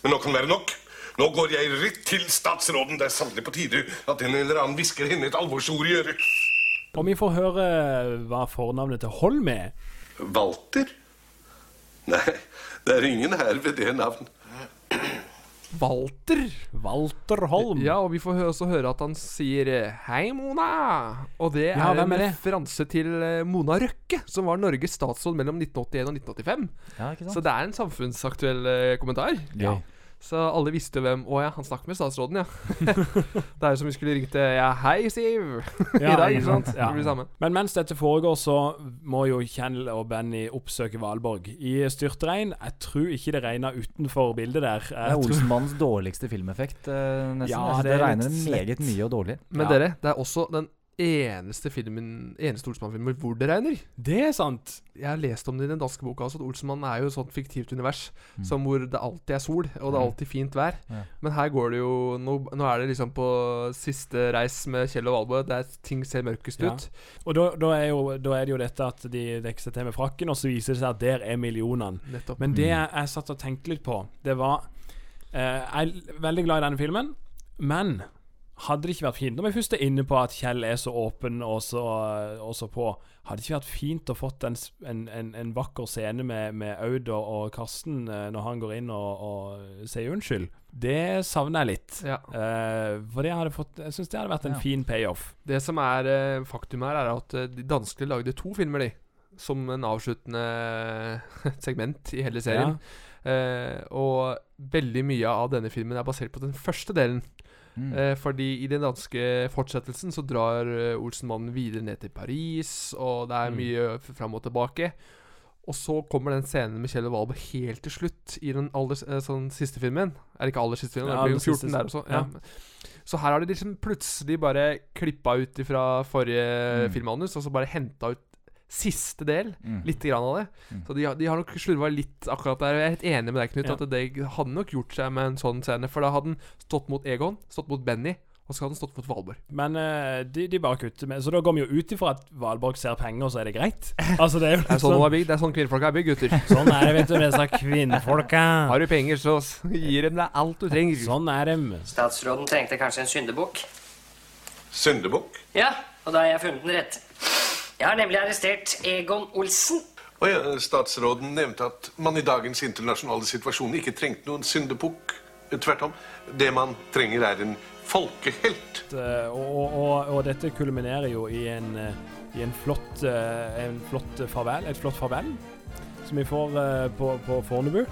Men nå kan det være nok. Nå går jeg rett til statsråden. Det er sannelig på tide at en eller annen hvisker henne et alvorsord i øret. Om vi får høre hva fornavnet til Holm er. Walter? Nei, det er ingen her ved det navn. Walter. Walter Holm. Ja, og vi får også høre at han sier eh, 'Hei, Mona'. Og det Ja, er hvem en er det? referanse til eh, Mona Røkke, som var Norges statsråd mellom 1981 og 1985. Ja, ikke sant? Så det er en samfunnsaktuell eh, kommentar. Gøy. Så alle visste hvem Å ja, han snakket med statsråden, ja. det er jo som vi skulle ringt til Ja, hei, Siv! I dag, ikke sant? Ja. Det blir det samme. Men mens dette foregår, så må jo Kjell og Benny oppsøke Valborg i styrtregn. Jeg tror ikke det regner utenfor bildet der. Det er Olsenmannens dårligste filmeffekt, eh, nesten. Ja, det det er regner meget mye og dårlig. Men Ja. dere, det er også den eneste filmen Eneste Olsenmann-filmen hvor det regner. Det er sant. Jeg har lest om det i den danske boka også, at Olsenmann er jo et sånt fiktivt univers Mm. som hvor det alltid er sol, og det er Mm. alltid fint vær. Ja. Men her går det jo Nå, nå er det liksom på siste reis med Kjell og Valbø, der ting ser mørkest Ja. ut. Og da, da, er jo, da er det jo dette at de dekker seg til med frakken, og så viser det seg at der er millionene. Nettopp. Men det Mm. jeg, jeg satt og tenkte litt på, det var eh, Jeg er veldig glad i denne filmen, men hadde det ikke vært fint Når vi først er inne på at Kjell er så åpen og så, og så på, hadde det ikke vært fint å fått en, en, en, en vakker scene med, med Aud og, Karsten eh, når han går inn og, og sier unnskyld? Det savner jeg litt. Ja. Eh, for fått Jeg syns det hadde vært en Ja. fin payoff. Det som er eh, faktum her, er at eh, de danskene lagde to filmer, de. Som en avsluttende segment i hele serien. Eh, og veldig mye av denne filmen er basert på den første delen. Mm. Eh, fordi i den danske fortsettelsen så drar eh, Olsenmannen videre ned til Paris, og det er Mm. mye fram og tilbake. Og så kommer den scenen med Kjell og Valbo helt til slutt i den aller, eh, sånn siste filmen. Er det ikke aller siste filmen? Ja, det blir jo 14 siste, der også. ja. Ja. Så her har de liksom plutselig bare klippa ut fra forrige Mm. filmmanus, og så bare henta ut siste del. Mm. Litt grann av det. Mm. Så de, har- de har nok slurva litt akkurat der. Jeg er helt enig med deg, Knut, Ja. at det hadde nok gjort seg med en sånn scene. For da hadde den stått mot Egon, stått mot Benny, og så hadde den stått mot Valborg. Men uh, de, de bare kutter med Så da går vi jo ut ifra at Valborg ser penger, og så er det greit. Altså Det er Det er sånn sånn. Det er sånn kvinnfolk er bygd, gutter. Sånn er det, vet du, med disse kvinnfolka. Har du penger, så gir dem deg alt du trenger. Sånn er dem. Statsråden trengte kanskje en syndebukk. Syndebukk? Ja, og da har jeg funnet den rette. Jeg har nemlig arrestert Egon Olsen. Og ja, statsråden nevnte at man i dagens internasjonale situasjon ikke trengte noen syndebukk. Tvert om. Det man trenger, er en folkehelt. Eh, Og, og, og, dette kulminerer jo i en, eh, i en flott, eh, en flott farvel, et flott farvel som vi får på, på Fornebu.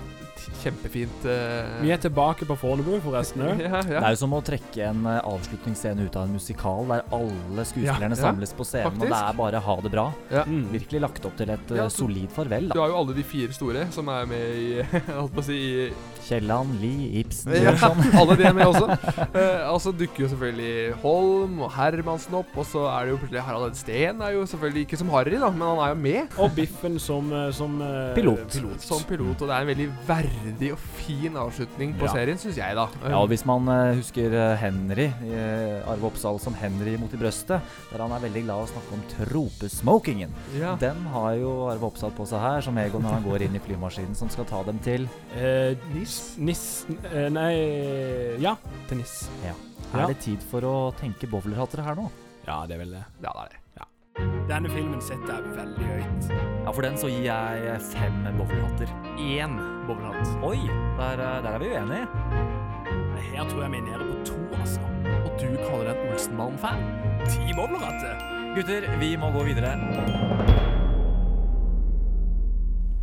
Kjempefint eh, Vi er tilbake på Fornebu, forresten. også. Ja, Det er jo som å trekke en eh, avslutningsscene ut av en musikal der alle skuespillerne Ja, ja, samles på scenen, og det er bare ha det bra. Ja. Virkelig lagt opp til et eh, Ja, solid farvel. Du har jo alle de fire store som er med i holdt på å si i Kielland, Lie, Ibsen, Ja, Bjørnson. alle de er med også. Eh, og så dukker jo selvfølgelig Holm og Hermansen opp, og så er det jo plutselig Harald Steen er jo selvfølgelig ikke som Harry, da, men han er jo med. Og Biffen som, eh, som eh, Pilot. Som pilot, og det er en veldig verdig og fin avslutning på Ja. serien, syns jeg, da. Ja, og Hvis man eh, husker Henry, uh, Arve Oppsal som Henry mot i brøstet, der han er veldig glad å snakke om tropesmokingen. Ja. Den har jo Arve Oppsal på seg her, som Egon når han går inn i flymaskinen som skal ta dem til Eh, Nis Nis eh, Nei Ja, til Nis. Ja. Ja. Er det tid for å tenke bowlerhatter her nå? Ja, det er vel det. Ja, det er det. Denne filmen setter jeg veldig høyt. Ja, For den så gir jeg fem bowlerhatter. Én bowlerhatt. Oi, der, eh, der er vi uenige. Her tror jeg vi er nede på to, altså. Og du kaller deg en Olsenbanen-fan? Ti bowlerhatter? Gutter, vi må gå videre.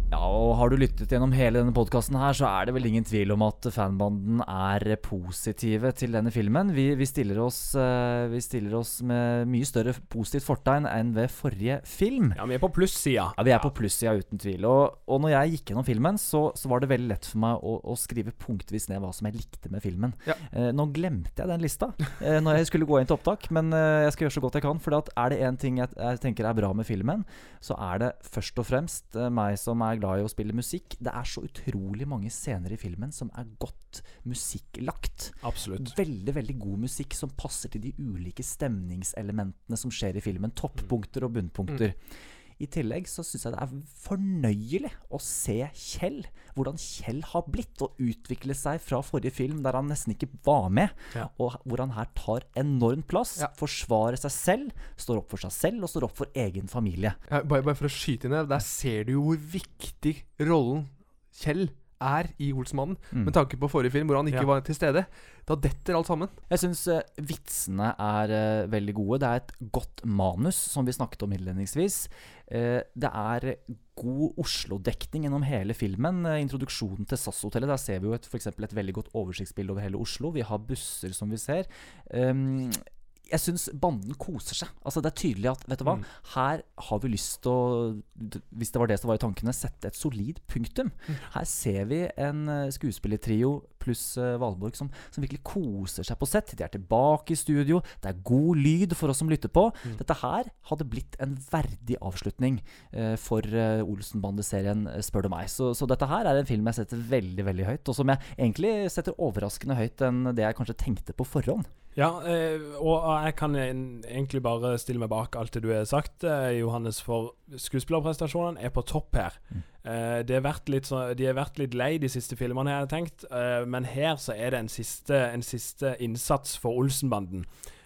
Ja, og har du lyttet gjennom hele denne podkasten så er det vel ingen tvil om at fanbanden er positive til denne filmen. Vi, vi, stiller, oss, eh, vi stiller oss med mye større positivt fortegn enn ved forrige film. Ja, vi er på plussida. Ja, vi er på plussida uten tvil. Og, og når jeg gikk gjennom filmen, så, så var det veldig lett for meg å, å skrive punktvis ned hva som jeg likte med filmen. Ja. Eh, nå glemte jeg den lista eh, når jeg skulle gå inn til opptak, men eh, jeg skal gjøre så godt jeg kan. For er det én ting jeg, jeg tenker er bra med filmen, så er det først og fremst eh, meg som er glad i å spille musikk. Det er så utrolig mange scener i filmen som er godt musikklagt. Absolutt. Veldig veldig god musikk som passer til de ulike stemningselementene som skjer i filmen. Toppunkter og bunnpunkter. I tillegg så syns jeg det er fornøyelig å se Kjell. Hvordan Kjell har blitt og utviklet seg fra forrige film, der han nesten ikke var med. Ja. Og hvor han her tar enormt plass, forsvarer seg selv, står opp for seg selv og står opp for egen familie. Ja, bare, bare for å skyte inn her, der ser du jo hvor viktig rollen Kjell er i Olsmannen. Mm. Med tanke på forrige film, hvor han ikke Ja. var til stede. Da detter alt sammen. Jeg syns uh, vitsene er uh, veldig gode. Det er et godt manus, som vi snakket om innledningsvis. Uh, det er god Oslo-dekning gjennom hele filmen. Eh, introduksjonen til SAS-hotellet. Der ser vi jo et, for et veldig godt oversiktsbilde over hele Oslo. Vi har busser som vi ser. Um, jeg syns banden koser seg. Altså Det er tydelig at vet du hva, Mm. her har vi lyst til å Hvis det var det som var i tankene, sette et solid punktum. Her ser vi en eh, skuespillertrio pluss eh, Valborg som, som virkelig koser seg på sett. De er tilbake i studio. Det er god lyd for oss som lytter på. Dette her hadde blitt en verdig avslutning eh, for uh, Olsenbande-serien, eh, spør du meg. Så, så dette her er en film jeg setter veldig veldig høyt, og som jeg egentlig setter overraskende høyt enn det jeg kanskje tenkte på forhånd. Ja, eh, og jeg kan egentlig bare stille meg bak alt det du har sagt, eh, Johannes, for skuespillerprestasjonene er på topp her. Mm. De har vært har vært litt lei de siste filmene, har jeg tenkt, eh, men her så er det en siste, en siste innsats for Olsenbanden.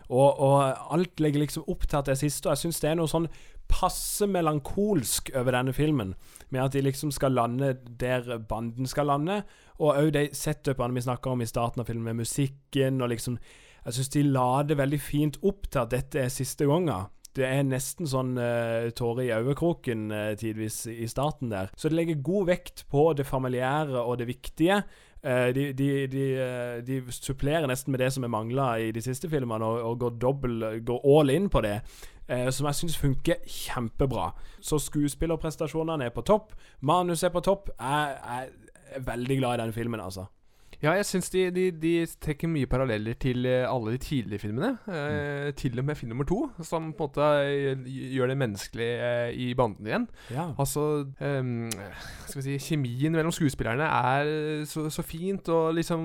Og, og alt legger liksom opp til at det er siste, og jeg syns det er noe sånn passe melankolsk over denne filmen. Med at de liksom skal lande der banden skal lande, og òg de setupene vi snakker om i starten av filmen, med musikken og liksom Jeg syns de la det veldig fint opp til at dette er siste gangen. Det er nesten sånn uh, tårer i øyekroken uh, tidvis i starten der. Så det legger god vekt på det familiære og det viktige. Uh, de, de, de, uh, de supplerer nesten med det som er mangla i de siste filmene, og, og går, dobbelt, går all in på det. eh, som jeg syns funker kjempebra. Så skuespillerprestasjonene er på topp. Manus er på topp. Jeg, jeg er veldig glad i den filmen, altså. Ja, jeg syns de, de, de trekker mye paralleller til eh, alle de tidligere filmene. Eh, til og med film nummer to, som på en måte eh, gjør det menneskelige eh, i banden igjen. Ja. Altså eh, Skal vi si Kjemien mellom skuespillerne er så, så fint, og liksom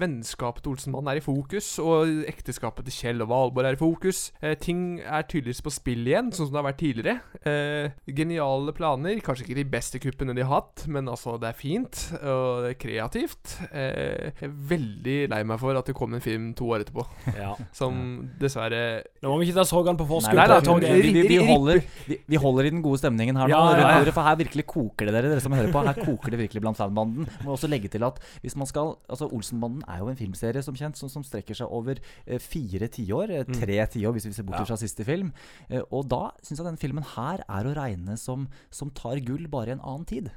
vennskapet til Olsenmannen er i fokus, og ekteskapet til Kjell og Valborg er i fokus. Eh, ting er tydeligvis på spill igjen, sånn som det har vært tidligere. Eh, geniale planer. Kanskje ikke de beste kuppene de har hatt, men altså, det er fint, og det er kreativt. Eh, jeg er veldig lei meg for at det kom en film to år etterpå, Ja. som dessverre Nå må vi ikke ta sorgene på forskudd. Nei da, da, vi, vi, vi, holder, vi, holder i den gode stemningen her nå, Ja, ja, ja. for her virkelig koker det, dere, dere som hører på. Her koker det virkelig blant fanbanden. Må også legge til at hvis man skal Altså, Olsenbanden er jo en filmserie som kjent, som, som strekker seg over eh, fire tiår. Eh, tre tiår, hvis vi ser bort Ja. fra siste film. Eh, og da syns jeg denne filmen her er å regne som, som tar gull, bare i en annen tid.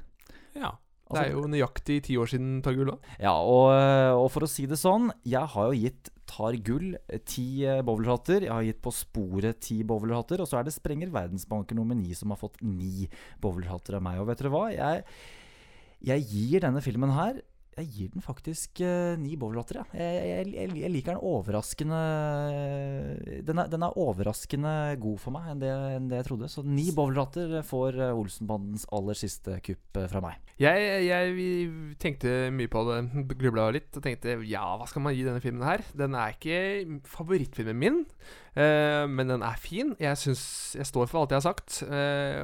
Ja, det er jo nøyaktig ti år siden Tar gull òg. Ja, og, og, for å si det sånn, jeg har jo gitt Tar gull ti eh, bowlerhatter. Jeg har gitt På sporet ti bowlerhatter. Og så er det Sprenger verdensbanker nummer ni som har fått ni bowlerhatter av meg. Og vet dere hva? Jeg, jeg gir denne filmen her jeg gir den faktisk uh, ni bowlerhatter. Ja. Jeg, jeg, jeg, liker den overraskende den er, den er, overraskende god for meg enn det, enn det jeg trodde. Så ni bowlerhatter får uh, Olsenbandens aller siste kupp uh, fra meg. Jeg, jeg, tenkte mye på det, grubla litt og tenkte ja, hva skal man gi denne filmen her? Den er ikke favorittfilmen min, men den er fin. Jeg synes, jeg står for alt jeg har sagt.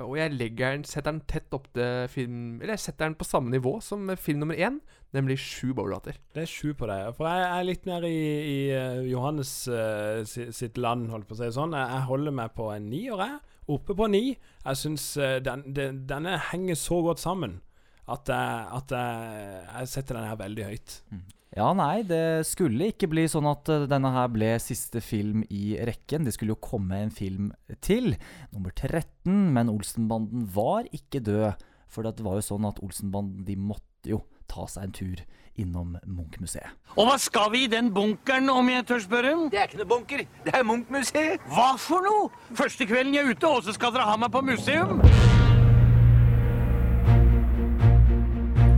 og jeg legger den, setter den tett opp til film Eller jeg setter den på samme nivå som film nummer én nemlig sju bowlerhatter. Det er sju på deg. For jeg er litt mer i, i uh, Johannes uh, sitt land, holdt på å si det sånn. Jeg, holder meg på en nier, jeg. Oppe på ni. Jeg syns uh, den, den, denne henger så godt sammen at, jeg, at jeg, jeg setter den her veldig høyt. Mm. Ja, nei, det skulle ikke bli sånn at denne her ble siste film i rekken. Det skulle jo komme en film til, nummer 13, men Olsenbanden var ikke død. For det var jo sånn at Olsenbanden de måtte jo ta seg en tur innom Munch-museet. Og hva skal vi i den bunkeren, om jeg tør spørre? Det er ikke noe bunker, det er Munch-museet. Hva for noe? Første kvelden jeg er ute, og så skal dere ha meg på museum?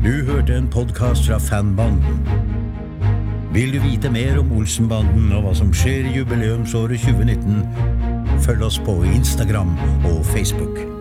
Du hørte en podkast fra Fanbanden. Vil du vite mer om Olsenbanden og hva som skjer i jubileumsåret 2019, følg oss på Instagram og Facebook.